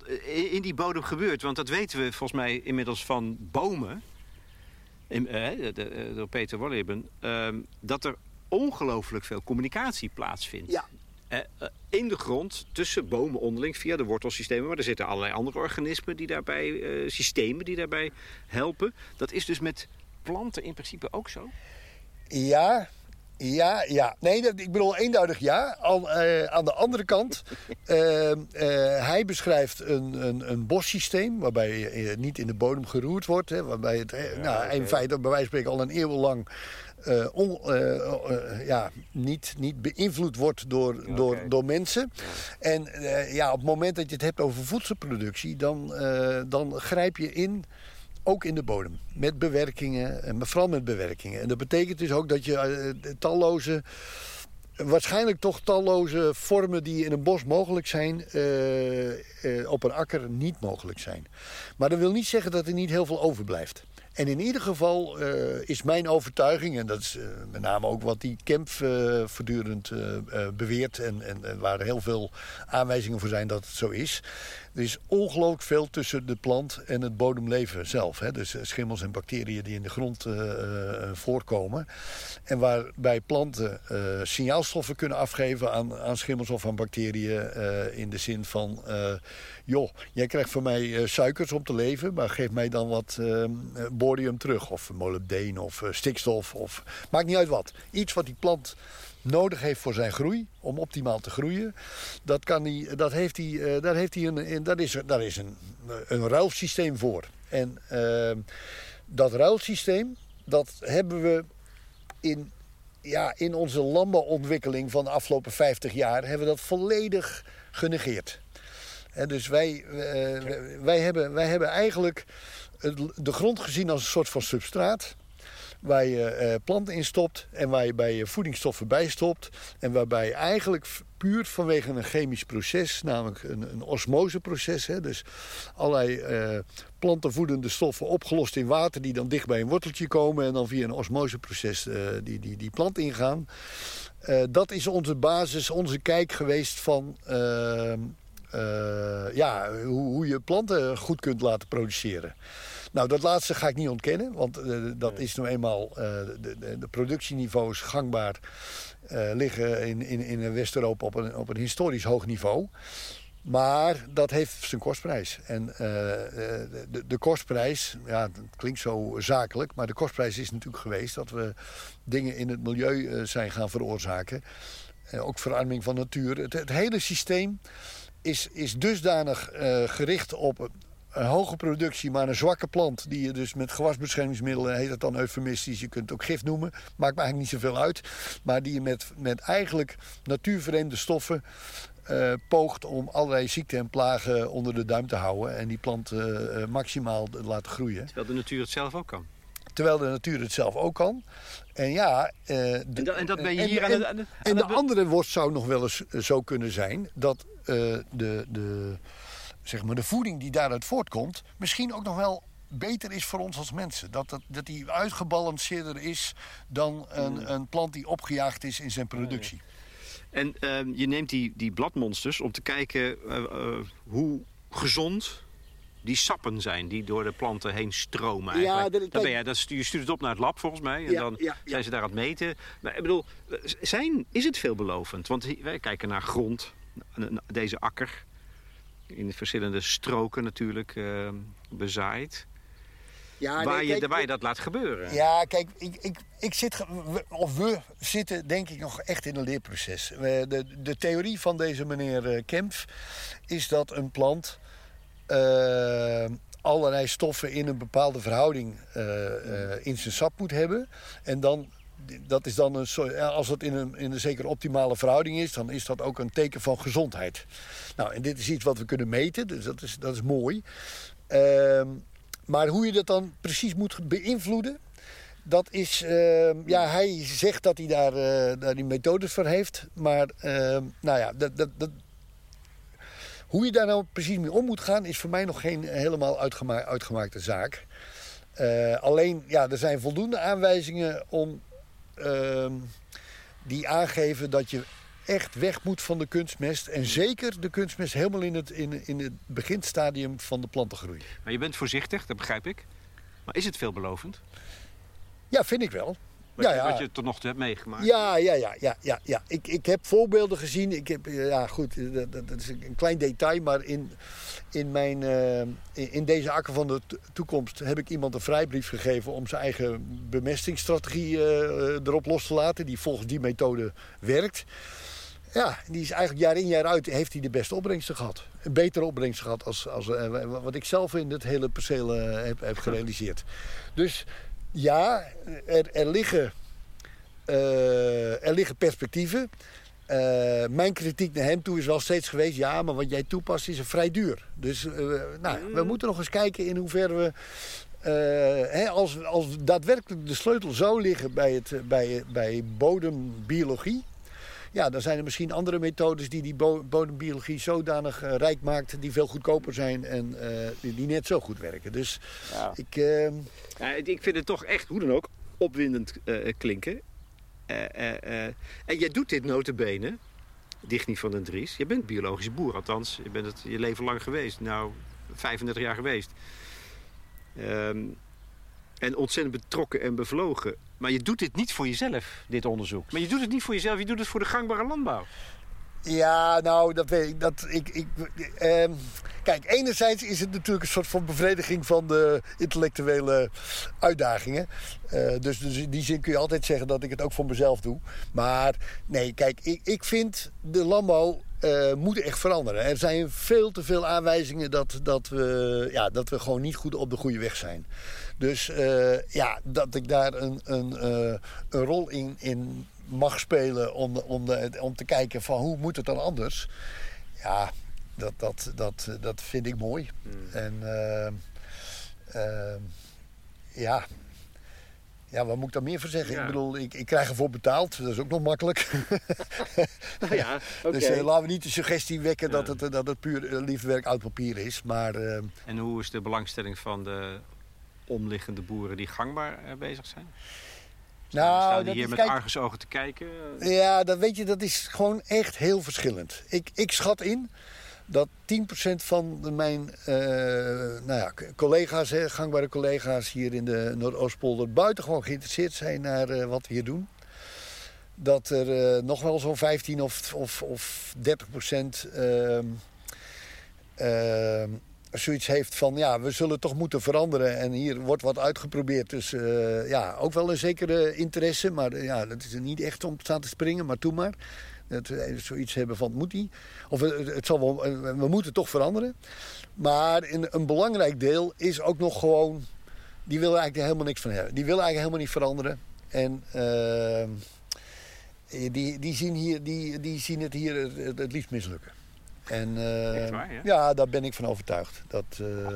in die bodem gebeurt, want dat weten we volgens mij inmiddels van bomen, in, eh, de- de- door Peter Wolleben, ehm, dat er ongelooflijk veel communicatie plaatsvindt. Ja. Eh, eh, in de grond, tussen bomen onderling, via de wortelsystemen. Maar er zitten allerlei andere organismen die daarbij, eh, systemen die daarbij helpen. Dat is dus met planten in principe ook zo. Ja, ja, ja. Nee, dat, ik bedoel eenduidig ja. Aan, eh, aan de andere kant, eh, eh, hij beschrijft een, een, een bossysteem waarbij niet in de bodem geroerd wordt. Hè, waarbij het nou, in feite bij wijze van spreken al een eeuw lang eh, on- eh, eh, ja, niet, niet beïnvloed wordt door, door, door mensen. En ja, op het moment dat je het hebt over voedselproductie, dan, dan grijp je in ook in de bodem. Met bewerkingen, en vooral met bewerkingen. En dat betekent dus ook dat je talloze, waarschijnlijk toch talloze vormen die in een bos mogelijk zijn, op een akker niet mogelijk zijn. Maar dat wil niet zeggen dat er niet heel veel overblijft. En in ieder geval eh, is mijn overtuiging, en dat is eh, met name ook wat die Kemp eh, voortdurend beweert, en, en, waar heel veel aanwijzingen voor zijn dat het zo is, Er is ongelooflijk veel tussen de plant en het bodemleven zelf. Hè? Dus schimmels en bacteriën die in de grond voorkomen. En waarbij planten signaalstoffen kunnen afgeven aan, aan schimmels of aan bacteriën. in de zin van, joh, jij krijgt van mij suikers om te leven, maar geef mij dan wat borium terug. Of molybdeen of stikstof. Of, maakt niet uit wat. Iets wat die plant nodig heeft voor zijn groei, om optimaal te groeien, dat kan hij, dat heeft hij, uh, daar, heeft hij een, dat is, daar is een, een ruilsysteem voor. En uh, dat ruilsysteem, dat hebben we in, ja, in onze landbouwontwikkeling van de afgelopen 50 jaar, hebben we dat volledig genegeerd. En dus wij, uh, wij, hebben, wij hebben eigenlijk de grond gezien als een soort van substraat waar je uh, planten in stopt en waar je bij je voedingsstoffen bij stopt. En waarbij eigenlijk puur vanwege een chemisch proces, namelijk een, een osmoseproces. Hè, dus allerlei uh, plantenvoedende stoffen opgelost in water die dan dicht bij een worteltje komen en dan via een osmoseproces uh, die, die, die plant ingaan. dat is onze basis, onze kijk geweest van ja, hoe, hoe je planten goed kunt laten produceren. Nou, dat laatste ga ik niet ontkennen, want uh, dat is nu eenmaal uh, de, de, de, productieniveaus gangbaar uh, liggen in, in, in West-Europa op een, op een historisch hoog niveau. Maar dat heeft zijn kostprijs. En de, de, kostprijs, ja, het klinkt zo zakelijk, maar de kostprijs is natuurlijk geweest dat we dingen in het milieu zijn gaan veroorzaken. ook verarming van natuur. Het, het hele systeem is, is dusdanig gericht op een hoge productie, maar een zwakke plant... die je dus met gewasbeschermingsmiddelen, heet het dan eufemistisch... je kunt het ook gif noemen, maakt me eigenlijk niet zoveel uit... maar die je met, met eigenlijk natuurvreemde stoffen... Uh, poogt om allerlei ziekten en plagen onder de duim te houden... en die plant uh, maximaal laten groeien. Terwijl de natuur het zelf ook kan. Terwijl de natuur het zelf ook kan. En ja... en, dat, en, dat, ben je hier en, aan de... en de andere worst zou nog wel eens zo kunnen zijn... dat de... de zeg maar, de voeding die daaruit voortkomt, misschien ook nog wel beter is voor ons als mensen. Dat, dat, dat die uitgebalanceerder is dan een, een plant die opgejaagd is in zijn productie. En ehm, je neemt die, die bladmonsters om te kijken uh, uh, hoe gezond die sappen zijn die door de planten heen stromen. Ja, dan ben je, dat stuur, je stuurt het op naar het lab volgens mij. En ja, dan ja, zijn ze daar aan het meten. Maar ik bedoel, zijn, is het veelbelovend? Want wij kijken naar grond, deze akker in verschillende stroken natuurlijk uh, bezaaid. Ja, waar, je, waar je dat laat gebeuren. Ja, kijk, ik, ik, ik zit, of we zitten denk ik nog echt in een leerproces. De, de theorie van deze meneer eh, Kempf is dat een plant uh, allerlei stoffen in een bepaalde verhouding uh, in zijn sap moet hebben. En dan dat is dan een, als het in een, in een zeker optimale verhouding is, dan is dat ook een teken van gezondheid. Nou, en dit is iets wat we kunnen meten, dus dat is, dat is mooi. Ehm, maar hoe je dat dan precies moet beïnvloeden, dat is, uh, ja, hij zegt dat hij daar, uh, daar die methodes voor heeft. Maar, uh, nou ja, dat, dat, dat, hoe je daar nou precies mee om moet gaan, is voor mij nog geen helemaal uitgema uitgemaakte zaak. Eh, alleen, ja, er zijn voldoende aanwijzingen om Ehm, die aangeven dat je echt weg moet van de kunstmest. En zeker de kunstmest helemaal in het, in, in het beginstadium van de plantengroei. Maar je bent voorzichtig, dat begrijp ik. Maar is het veelbelovend? Ja, vind ik wel. Wat, ja, ja. wat je tot nog toe hebt meegemaakt. Ja, ja, ja, ja, ja, ja. Ik, ik heb voorbeelden gezien. Ik heb, ja, goed, dat, dat is een klein detail, maar in, in, mijn, uh, in deze akker van de toekomst heb ik iemand een vrijbrief gegeven om zijn eigen bemestingsstrategie uh, erop los te laten, die volgens die methode werkt. Ja, die is eigenlijk jaar in jaar uit heeft hij de beste opbrengsten gehad. Een betere opbrengst gehad als, als wat ik zelf in het hele perceel heb, heb gerealiseerd. Dus ja, er, er liggen, uh, er liggen perspectieven. Uh, mijn kritiek naar hem toe is wel steeds geweest... ja, maar wat jij toepast is vrij duur. Dus uh, nou, we mm. moeten nog eens kijken in hoeverre we... Hè, als, als daadwerkelijk de sleutel zou liggen bij, het, bij, bij bodembiologie... Ja, dan zijn er misschien andere methodes die die bodembiologie zodanig uh, rijk maakt... die veel goedkoper zijn en uh, die, die, net zo goed werken. Dus ja. ik... Uh... Ja, ik vind het toch echt, hoe dan ook, opwindend klinken. en jij doet dit notabene Digny van den Dries. Je bent biologisch boer, althans. Je bent het je leven lang geweest. Nou, 35 jaar geweest. Ehm, en ontzettend betrokken en bevlogen. Maar je doet dit niet voor jezelf, dit onderzoek. Maar je doet het niet voor jezelf, je doet het voor de gangbare landbouw. Ja, nou, dat weet ik. Dat, ik, ik ehm, kijk, enerzijds is het natuurlijk een soort van bevrediging van de intellectuele uitdagingen. Uh, dus, dus in die zin kun je altijd zeggen dat ik het ook voor mezelf doe. Maar nee, kijk, ik, ik vind de landbouw uh, moet echt veranderen. Er zijn veel te veel aanwijzingen dat, dat, we, ja, dat we gewoon niet goed op de goede weg zijn. Dus uh, ja, dat ik daar een, een, een rol in, in mag spelen om, om, de, om te kijken van hoe moet het dan anders. Ja, dat, dat, dat, dat vind ik mooi. Mm. En uh, uh, ja. Ja, wat moet ik daar meer voor zeggen? Ik bedoel, ik, ik krijg ervoor betaald. Dat is ook nog makkelijk. nou ja, okay. Dus uh, laten we niet de suggestie wekken dat, het, dat het puur liefdewerk oud papier is. Maar, en hoe is de belangstelling van de omliggende boeren die gangbaar bezig zijn? Nou, staan die hier met kijk, argusogen te kijken? Ja, dat weet je, dat is gewoon echt heel verschillend. Ik, ik schat in dat 10% van mijn uh, nou ja, collega's, hè, gangbare collega's hier in de Noordoostpolder, buitengewoon geïnteresseerd zijn naar uh, wat we hier doen. Dat er uh, nog wel zo'n 15 of, of, of 30 procent ehm, ehm, zoiets heeft van ja, we zullen toch moeten veranderen en hier wordt wat uitgeprobeerd. Dus uh, ja, ook wel een zekere interesse, maar uh, ja, dat is niet echt om te staan te springen, maar toe maar. Dat we zoiets hebben van moet die. Of het zal wel, we moeten toch veranderen. Maar in, een belangrijk deel is ook nog gewoon, die willen eigenlijk helemaal niks van hebben. Die willen eigenlijk helemaal niet veranderen. En die, die, zien hier, die, die zien het hier het liefst mislukken. En waar, ja? ja? daar ben ik van overtuigd. Dat, uh,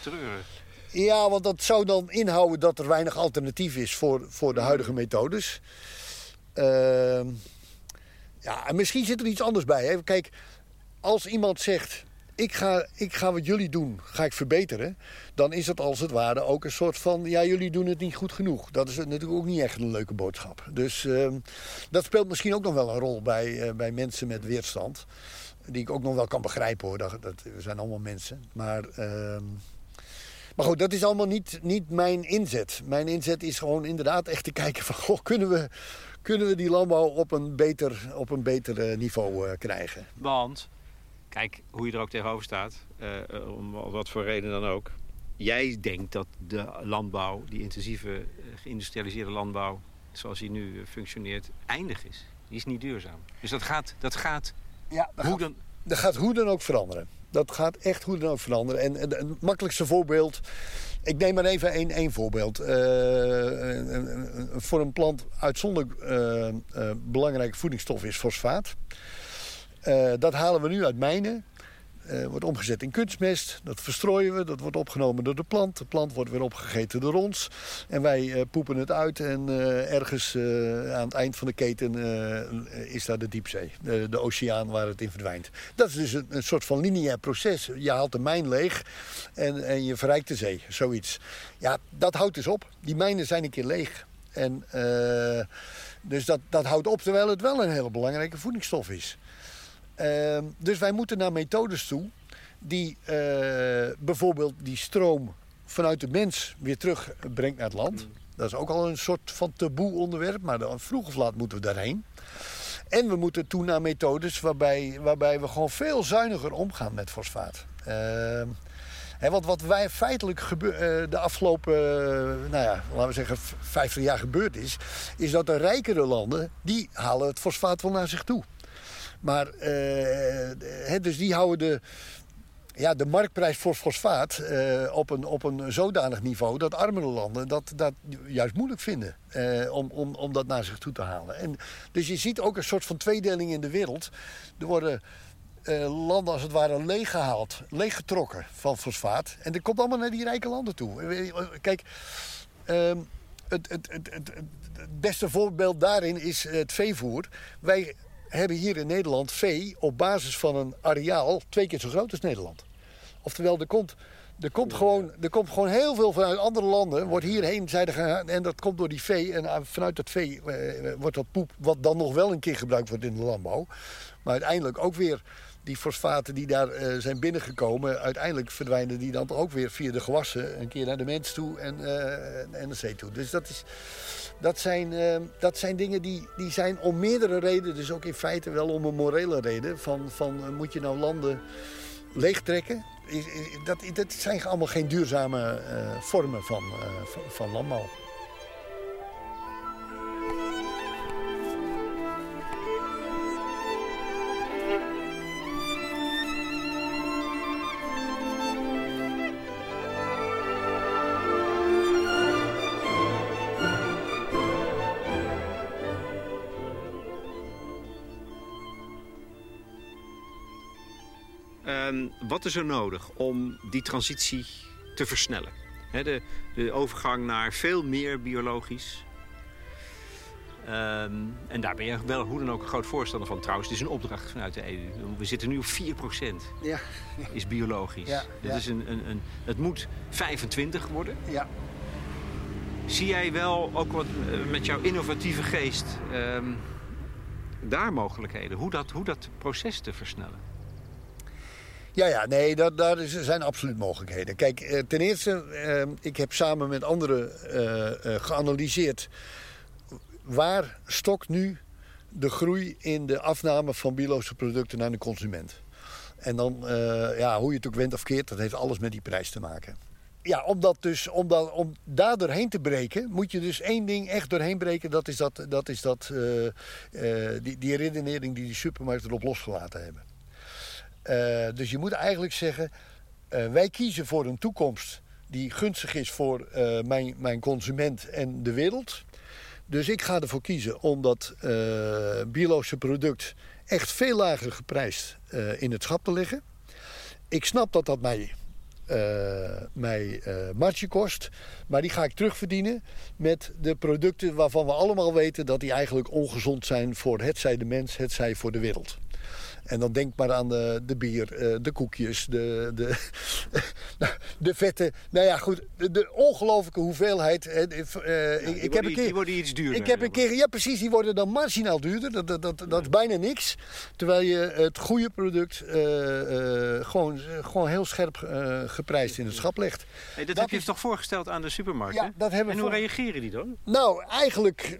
Treurig. Ja, want dat zou dan inhouden dat er weinig alternatief is voor, voor de huidige methodes. Uh, ja, en misschien zit er iets anders bij. Hè. Kijk, als iemand zegt, ik ga, ik ga wat jullie doen, ga ik verbeteren. Dan is het als het ware ook een soort van, ja, jullie doen het niet goed genoeg. Dat is natuurlijk ook niet echt een leuke boodschap. Dus uh, dat speelt misschien ook nog wel een rol bij, uh, bij mensen met weerstand. Die ik ook nog wel kan begrijpen hoor. Dat, dat we zijn allemaal mensen. Maar, uh, maar goed, dat is allemaal niet, niet mijn inzet. Mijn inzet is gewoon inderdaad echt te kijken van... Kunnen, we, kunnen we die landbouw op een beter, op een beter niveau uh, krijgen? Want, kijk hoe je er ook tegenover staat. Uh, om wat voor reden dan ook. Jij denkt dat de landbouw, die intensieve geïndustrialiseerde landbouw... zoals die nu functioneert, eindig is. Die is niet duurzaam. Dus dat gaat, dat gaat ja, dat, hoe gaat, dan? dat gaat hoe dan ook veranderen. Dat gaat echt hoe dan ook veranderen. En, en het makkelijkste voorbeeld. Ik neem maar even één, één voorbeeld. Uh, voor een plant uitzonderlijk uh, uh, belangrijke voedingsstof is fosfaat. dat halen we nu uit mijnen. Uh, wordt omgezet in kunstmest. Dat verstrooien we. Dat wordt opgenomen door de plant. De plant wordt weer opgegeten door ons. En wij uh, poepen het uit. En uh, ergens aan het eind van de keten is daar de diepzee. De, de, oceaan waar het in verdwijnt. Dat is dus een, een, soort van lineair proces. Je haalt de mijn leeg en, en je verrijkt de zee. Zoiets. Ja, dat houdt dus op. Die mijnen zijn een keer leeg. En, dus dat, dat houdt op terwijl het wel een hele belangrijke voedingsstof is. Uh, dus wij moeten naar methodes toe die uh, bijvoorbeeld die stroom vanuit de mens weer terugbrengt naar het land. Mm. Dat is ook al een soort van taboe onderwerp, maar dan, vroeg of laat moeten we daarheen. En we moeten toe naar methodes waarbij, waarbij we gewoon veel zuiniger omgaan met fosfaat. Uh, He, want wat wij feitelijk uh, de afgelopen, uh, nou ja, laten we zeggen, 50 jaar gebeurd is, is dat de rijkere landen, die halen het fosfaat wel naar zich toe. Maar, uh, dus die houden de, ja, de marktprijs voor fosfaat uh, op, een, op een zodanig niveau dat armere landen dat, dat juist moeilijk vinden uh, om, om, om dat naar zich toe te halen. En, dus je ziet ook een soort van tweedeling in de wereld. Er worden landen als het ware leeggehaald, leeggetrokken van fosfaat. En dat komt allemaal naar die rijke landen toe. Kijk, ehm, het, het, het, het beste voorbeeld daarin is het veevoer. Wij hebben hier in Nederland vee op basis van een areaal twee keer zo groot als Nederland. Oftewel, er komt Er komt, gewoon, er komt gewoon heel veel vanuit andere landen, wordt hierheen zijde gegaan. En dat komt door die vee. En ah, vanuit dat vee eh, wordt dat poep, wat dan nog wel een keer gebruikt wordt in de landbouw. Maar uiteindelijk ook weer die fosfaten die daar eh, zijn binnengekomen, uiteindelijk verdwijnen die dan ook weer via de gewassen een keer naar de mens toe en, uh, en de zee toe. Dus dat, is, dat, zijn, uh, dat zijn dingen die, die zijn om meerdere redenen, dus ook in feite wel om een morele reden. Van, van moet je nou landen leegtrekken? Dat, dat zijn allemaal geen duurzame vormen van, van, van landbouw. Wat is er nodig om die transitie te versnellen? de, de, overgang naar veel meer biologisch. Ehm, en daar ben je wel hoe dan ook een groot voorstander van. Trouwens, het is een opdracht vanuit de EU. We zitten nu op 4%. Ja. Is biologisch. Ja, Dit Is een, een, een, het moet 25 worden. Ja. Zie jij wel, ook wat eh, met jouw innovatieve geest, um, daar mogelijkheden? Hoe dat, hoe dat proces te versnellen? Ja, ja, nee, dat, daar zijn absoluut mogelijkheden. Kijk, eh, ten eerste, eh, ik heb samen met anderen uh, geanalyseerd... waar stokt nu de groei in de afname van biologische producten naar de consument. En dan, ja, hoe je het ook went of keert, dat heeft alles met die prijs te maken. Ja, om, dat dus, om, om daar doorheen te breken, moet je dus één ding echt doorheen breken. Dat is, dat, dat is dat, die, die redenering die die supermarkten erop losgelaten hebben. Eh, dus je moet eigenlijk zeggen, uh, wij kiezen voor een toekomst die gunstig is voor uh, mijn, mijn consument en de wereld. Dus ik ga ervoor kiezen om dat biologische product echt veel lager geprijsd in het schap te leggen. Ik snap dat dat mij, mij marge kost, maar die ga ik terugverdienen met de producten waarvan we allemaal weten dat die eigenlijk ongezond zijn voor het zij de mens, het zij voor de wereld. En dan denk maar aan de, de bier, eh, de koekjes, de, de, de vetten. Nou ja, goed, de, ongelofelijke hoeveelheid. Uh, ik, ik heb een keer, die worden iets duurder. Ik heb een keer, ja precies, die worden dan marginaal duurder. Dat, dat, dat, dat is bijna niks. Terwijl je het goede product uh, gewoon, gewoon heel scherp geprijsd in het schap legt. Hey, dat, heb je is... toch voorgesteld aan de supermarkten? Ja, dat hebben en hoe reageren die dan? Nou, eigenlijk,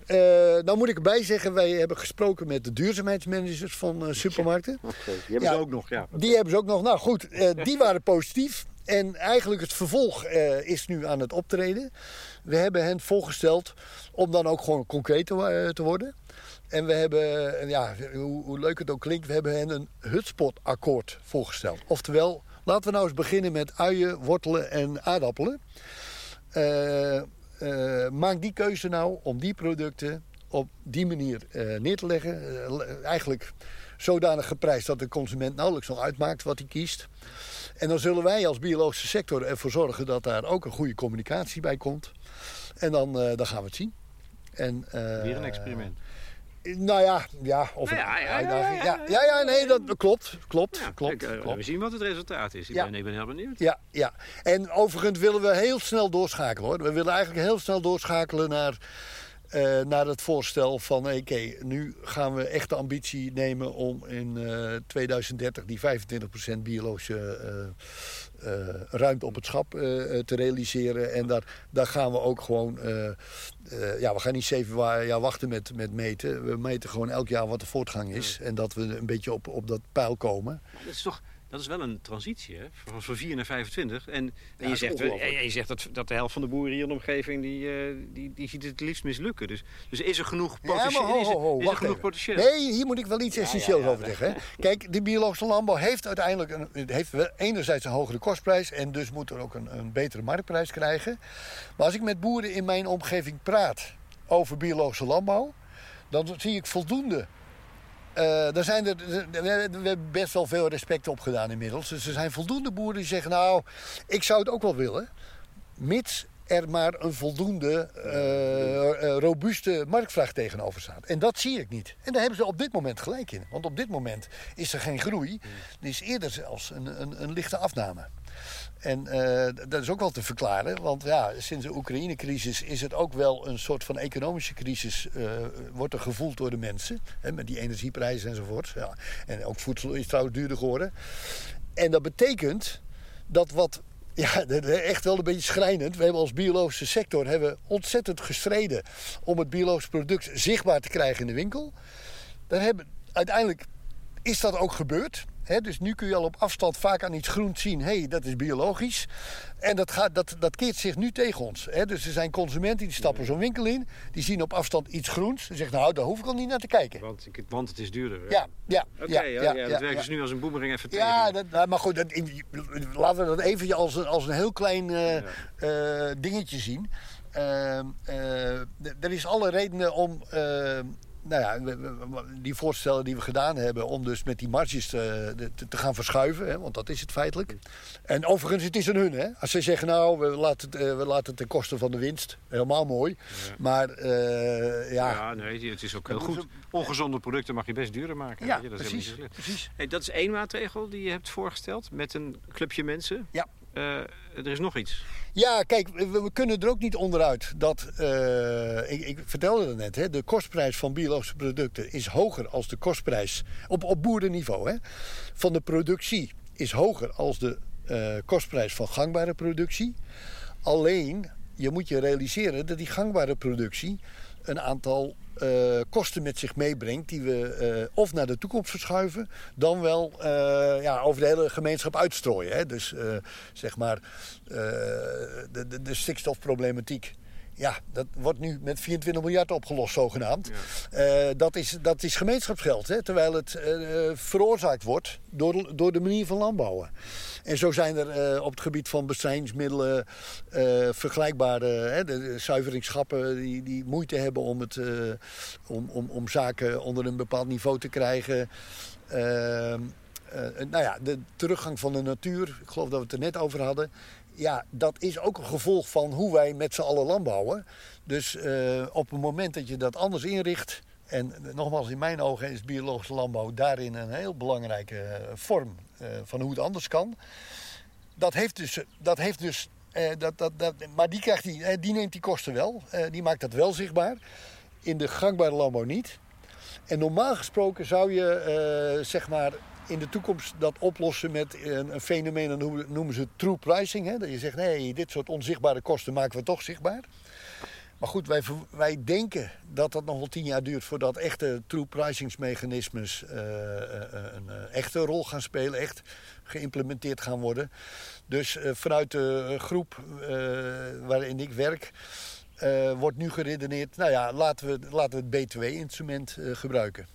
nou moet ik erbij zeggen, wij hebben gesproken met de duurzaamheidsmanagers van supermarkten. Die hebben ze ook nog, ja. Die hebben ze ook nog. Nou goed, uh, die waren positief. En eigenlijk het vervolg uh, is nu aan het optreden. We hebben hen voorgesteld om dan ook gewoon concreet te, uh, te worden. En we hebben, ja, hoe, hoe, leuk het ook klinkt, we hebben hen een hutspot-akkoord voorgesteld. Oftewel, laten we nou eens beginnen met uien, wortelen en aardappelen. maak die keuze nou om die producten op die manier neer te leggen. eigenlijk zodanig geprijsd dat de consument nauwelijks nog uitmaakt wat hij kiest. En dan zullen wij als biologische sector ervoor zorgen dat daar ook een goede communicatie bij komt. En dan, uh, dan gaan we het zien. En, uh, Weer een experiment. Nou ja, ja, of nou ja, ja, ja, ja, ja, ja, nee, dat klopt, klopt, klopt, kijk, klopt. We zien wat het resultaat is. Ik, ben, ik ben heel benieuwd. Ja, ja. En overigens willen we heel snel doorschakelen hoor. We willen eigenlijk heel snel doorschakelen naar uh, naar het voorstel van oké, nu gaan we echt de ambitie nemen om in uh, eh, 2030 die 25% biologische uh, ruimte op het schap te realiseren. En daar, daar gaan we ook gewoon, ja, we gaan niet zeven jaar wachten met, met meten. We meten gewoon elk jaar wat de voortgang is. En dat we een beetje op, op dat pijl komen. Dat is toch dat is wel een transitie, hè? Van, van 4 naar 25. En, en je, zegt, en je zegt dat, dat de helft van de boeren hier in de omgeving... die, uh, die, die ziet het liefst mislukken. Dus, dus is er genoeg potentieel? Ja, ho, ho, is, er, genoeg potentieel? Nee, hier moet ik wel iets essentieels over zeggen. Hè? Kijk, de biologische landbouw heeft uiteindelijk... Een, heeft enerzijds een hogere kostprijs... en dus moet er ook een, een betere marktprijs krijgen. Maar als ik met boeren in mijn omgeving praat over biologische landbouw... dan zie ik voldoende uh, er zijn er, we hebben best wel veel respect op gedaan inmiddels. Dus er zijn voldoende boeren die zeggen... nou, ik zou het ook wel willen... mits er maar een voldoende uh, uh, robuuste marktvraag tegenover staat. En dat zie ik niet. En daar hebben ze op dit moment gelijk in. Want op dit moment is er geen groei. Er is eerder zelfs een, een, een lichte afname. En uh, dat is ook wel te verklaren, want ja, sinds de Oekraïne-crisis is het ook wel een soort van economische crisis, uh, wordt er gevoeld door de mensen, hè, met die energieprijzen enzovoort. Ja. En ook voedsel is trouwens duurder geworden. En dat betekent dat wat ja, echt wel een beetje schrijnend. We hebben als biologische sector hebben ontzettend gestreden om het biologisch product zichtbaar te krijgen in de winkel. Daar hebben, uiteindelijk is dat ook gebeurd dus nu kun je al op afstand vaak aan iets groens zien. Hé, hey, dat is biologisch. En dat, gaat, dat, dat keert zich nu tegen ons. dus er zijn consumenten die stappen zo'n winkel in. Die zien op afstand iets groens. En zeggen, nou, daar hoef ik al niet naar te kijken. Want, want het is duurder. Ja, ja. Oké, ja, ja, ja, dat werkt dus nu als een boemering even tegen. Ja, dat, nou, maar goed, dat, laten we dat even als een, als een heel klein uh, uh, dingetje zien. Uh, er is alle redenen om nou ja, die voorstellen die we gedaan hebben om dus met die marges te, te, te gaan verschuiven, hè, want dat is het feitelijk. En overigens, het is een hun. Hè. Als ze zeggen, nou, we laten, het, eh, we laten het ten koste van de winst, helemaal mooi. Maar uh, ja... Ja, nee, het is ook heel goed. Ongezonde producten mag je best duurder maken. Ja, je? Dat precies. Is precies. Hey, dat is één maatregel die je hebt voorgesteld met een clubje mensen. Ja. Uh, er is nog iets. Ja, kijk, we, kunnen er ook niet onderuit dat, uh, ik, ik, vertelde het net, hè, de kostprijs van biologische producten is hoger als de kostprijs op, op hè, van de productie is hoger als de uh, kostprijs van gangbare productie. Alleen, je moet je realiseren dat die gangbare productie een aantal uh, kosten met zich meebrengt die we uh, of naar de toekomst verschuiven, dan wel uh, ja, over de hele gemeenschap uitstrooien. Hè? Dus zeg maar de, de, de stikstofproblematiek ja, dat wordt nu met 24 miljard opgelost, zogenaamd. Ja. Uh, dat, is, dat is gemeenschapsgeld, hè, terwijl het uh, veroorzaakt wordt door, door de manier van landbouwen. En zo zijn er uh, op het gebied van bestrijdingsmiddelen vergelijkbare hè, de zuiveringsschappen die, die moeite hebben om, het, om, om, om zaken onder een bepaald niveau te krijgen. Ehm, nou ja, de teruggang van de natuur, ik geloof dat we het er net over hadden ja, dat is ook een gevolg van hoe wij met z'n allen landbouwen. Dus uh, op het moment dat je dat anders inricht. En nogmaals, in mijn ogen is biologische landbouw daarin een heel belangrijke uh, vorm uh, van hoe het anders kan. Dat heeft dus. Dat heeft dus dat, dat, dat, maar die, krijgt die, die neemt die kosten wel. die maakt dat wel zichtbaar. In de gangbare landbouw niet. En normaal gesproken zou je zeg maar in de toekomst dat oplossen met een, een fenomeen, dat noemen ze true pricing. Hè? Dat je zegt, nee, dit soort onzichtbare kosten maken we toch zichtbaar. Maar goed, wij, wij denken dat dat nog wel tien jaar duurt voordat echte true pricingsmechanismes uh, een echte rol gaan spelen, echt geïmplementeerd gaan worden. Dus vanuit de groep waarin ik werk, wordt nu geredeneerd, nou ja, laten we, laten we het B2-instrument gebruiken.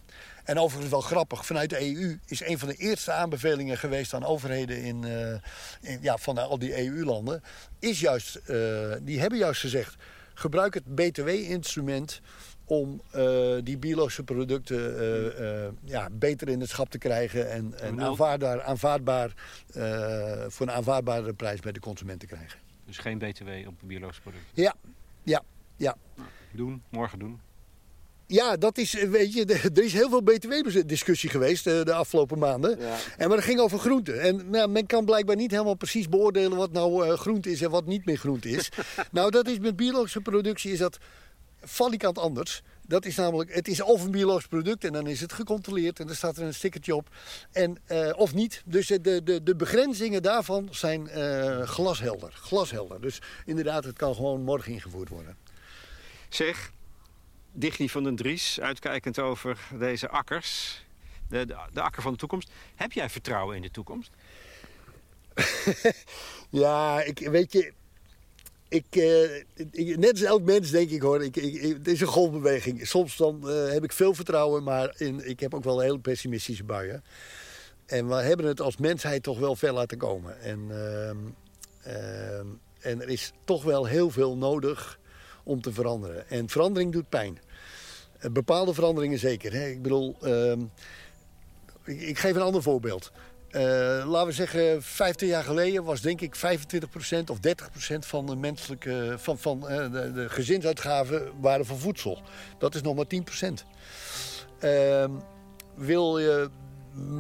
En overigens wel grappig, vanuit de EU is een van de eerste aanbevelingen geweest aan overheden in, uh, in ja, van al die EU-landen. Is juist, die hebben juist gezegd, gebruik het BTW-instrument om die biologische producten ja, beter in het schap te krijgen en, en aanvaardbaar, aanvaardbaar voor een aanvaardbare prijs bij de consument te krijgen. Dus geen BTW op biologische producten? Ja, ja, ja. Doen, morgen doen. Ja, dat is, eh, weet je, er is heel veel btw-discussie geweest de, eh, de afgelopen maanden. Ja. En maar het ging over groenten. En nou, men kan blijkbaar niet helemaal precies beoordelen wat nou uh, groente is en wat niet meer groente is. nou, dat is met biologische productie is dat valikant anders. Dat is namelijk, het is of een biologisch product en dan is het gecontroleerd en dan staat er een stickertje op. En, uh, of niet. Dus de, de, de begrenzingen daarvan zijn uh, glashelder. Glashelder. Dus inderdaad, het kan gewoon morgen ingevoerd worden. Zeg, Digny van den Dries, uitkijkend over deze akkers. De, de, de, akker van de toekomst. Heb jij vertrouwen in de toekomst? ja, ik, weet je... Ik, uh, net als elk mens denk ik hoor, ik, ik, het is een golfbeweging. Soms dan uh, heb ik veel vertrouwen, maar in, ik heb ook wel hele pessimistische buien. En we hebben het als mensheid toch wel ver laten komen. En, uh, en er is toch wel heel veel nodig om te veranderen. En verandering doet pijn. Eh, bepaalde veranderingen zeker. Hè? Ik bedoel, uh, ik, ik, geef een ander voorbeeld. Laten we zeggen, 15 jaar geleden was denk ik 25% of 30% van de menselijke van, van de, de, gezinsuitgaven waren voor voedsel. Dat is nog maar 10%. Uh, wil je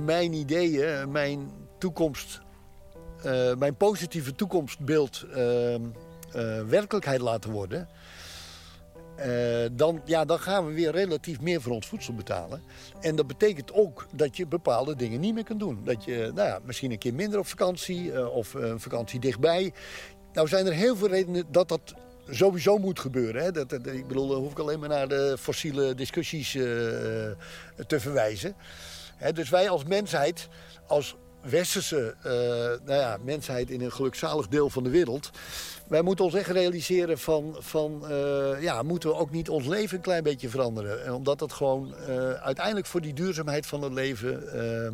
mijn ideeën, mijn toekomst, mijn positieve toekomstbeeld ehm, werkelijkheid laten worden, uh, dan, ja, dan gaan we weer relatief meer voor ons voedsel betalen. En dat betekent ook dat je bepaalde dingen niet meer kunt doen. Dat je nou ja, misschien een keer minder op vakantie uh, of een vakantie dichtbij. Nou zijn er heel veel redenen dat dat sowieso moet gebeuren. Hè? Dat, ik bedoel, hoef ik alleen maar naar de fossiele discussies uh, te verwijzen. Hè, dus wij als mensheid, als westerse nou ja, mensheid in een gelukzalig deel van de wereld wij moeten ons echt realiseren van, van uh, ja, moeten we ook niet ons leven een klein beetje veranderen. Omdat dat gewoon uh, uiteindelijk voor die duurzaamheid van het leven uh,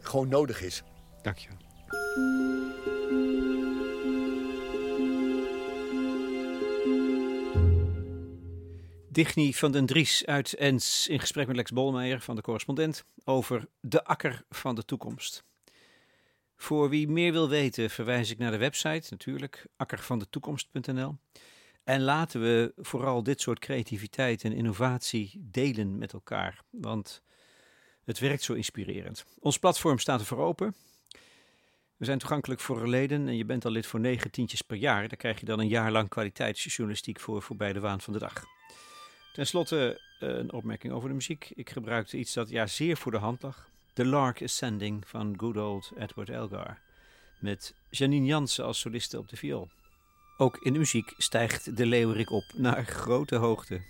gewoon nodig is. Dank je. Digny van den Dries uit Ens in gesprek met Lex Bolmeijer van de correspondent over de akker van de toekomst. Voor wie meer wil weten, verwijs ik naar de website natuurlijk, akkervandetoekomst.nl. En laten we vooral dit soort creativiteit en innovatie delen met elkaar, want het werkt zo inspirerend. Ons platform staat ervoor open. We zijn toegankelijk voor leden en je bent al lid voor negen tientjes per jaar. Daar krijg je dan een jaar lang kwaliteitsjournalistiek voor voorbij de waan van de dag. Ten slotte eh, een opmerking over de muziek. Ik gebruikte iets dat ja zeer voor de hand lag. The Lark Ascending van good old Edward Elgar. Met Janine Jansen als soliste op de viool. Ook in de muziek stijgt de leeuwerik op naar grote hoogte.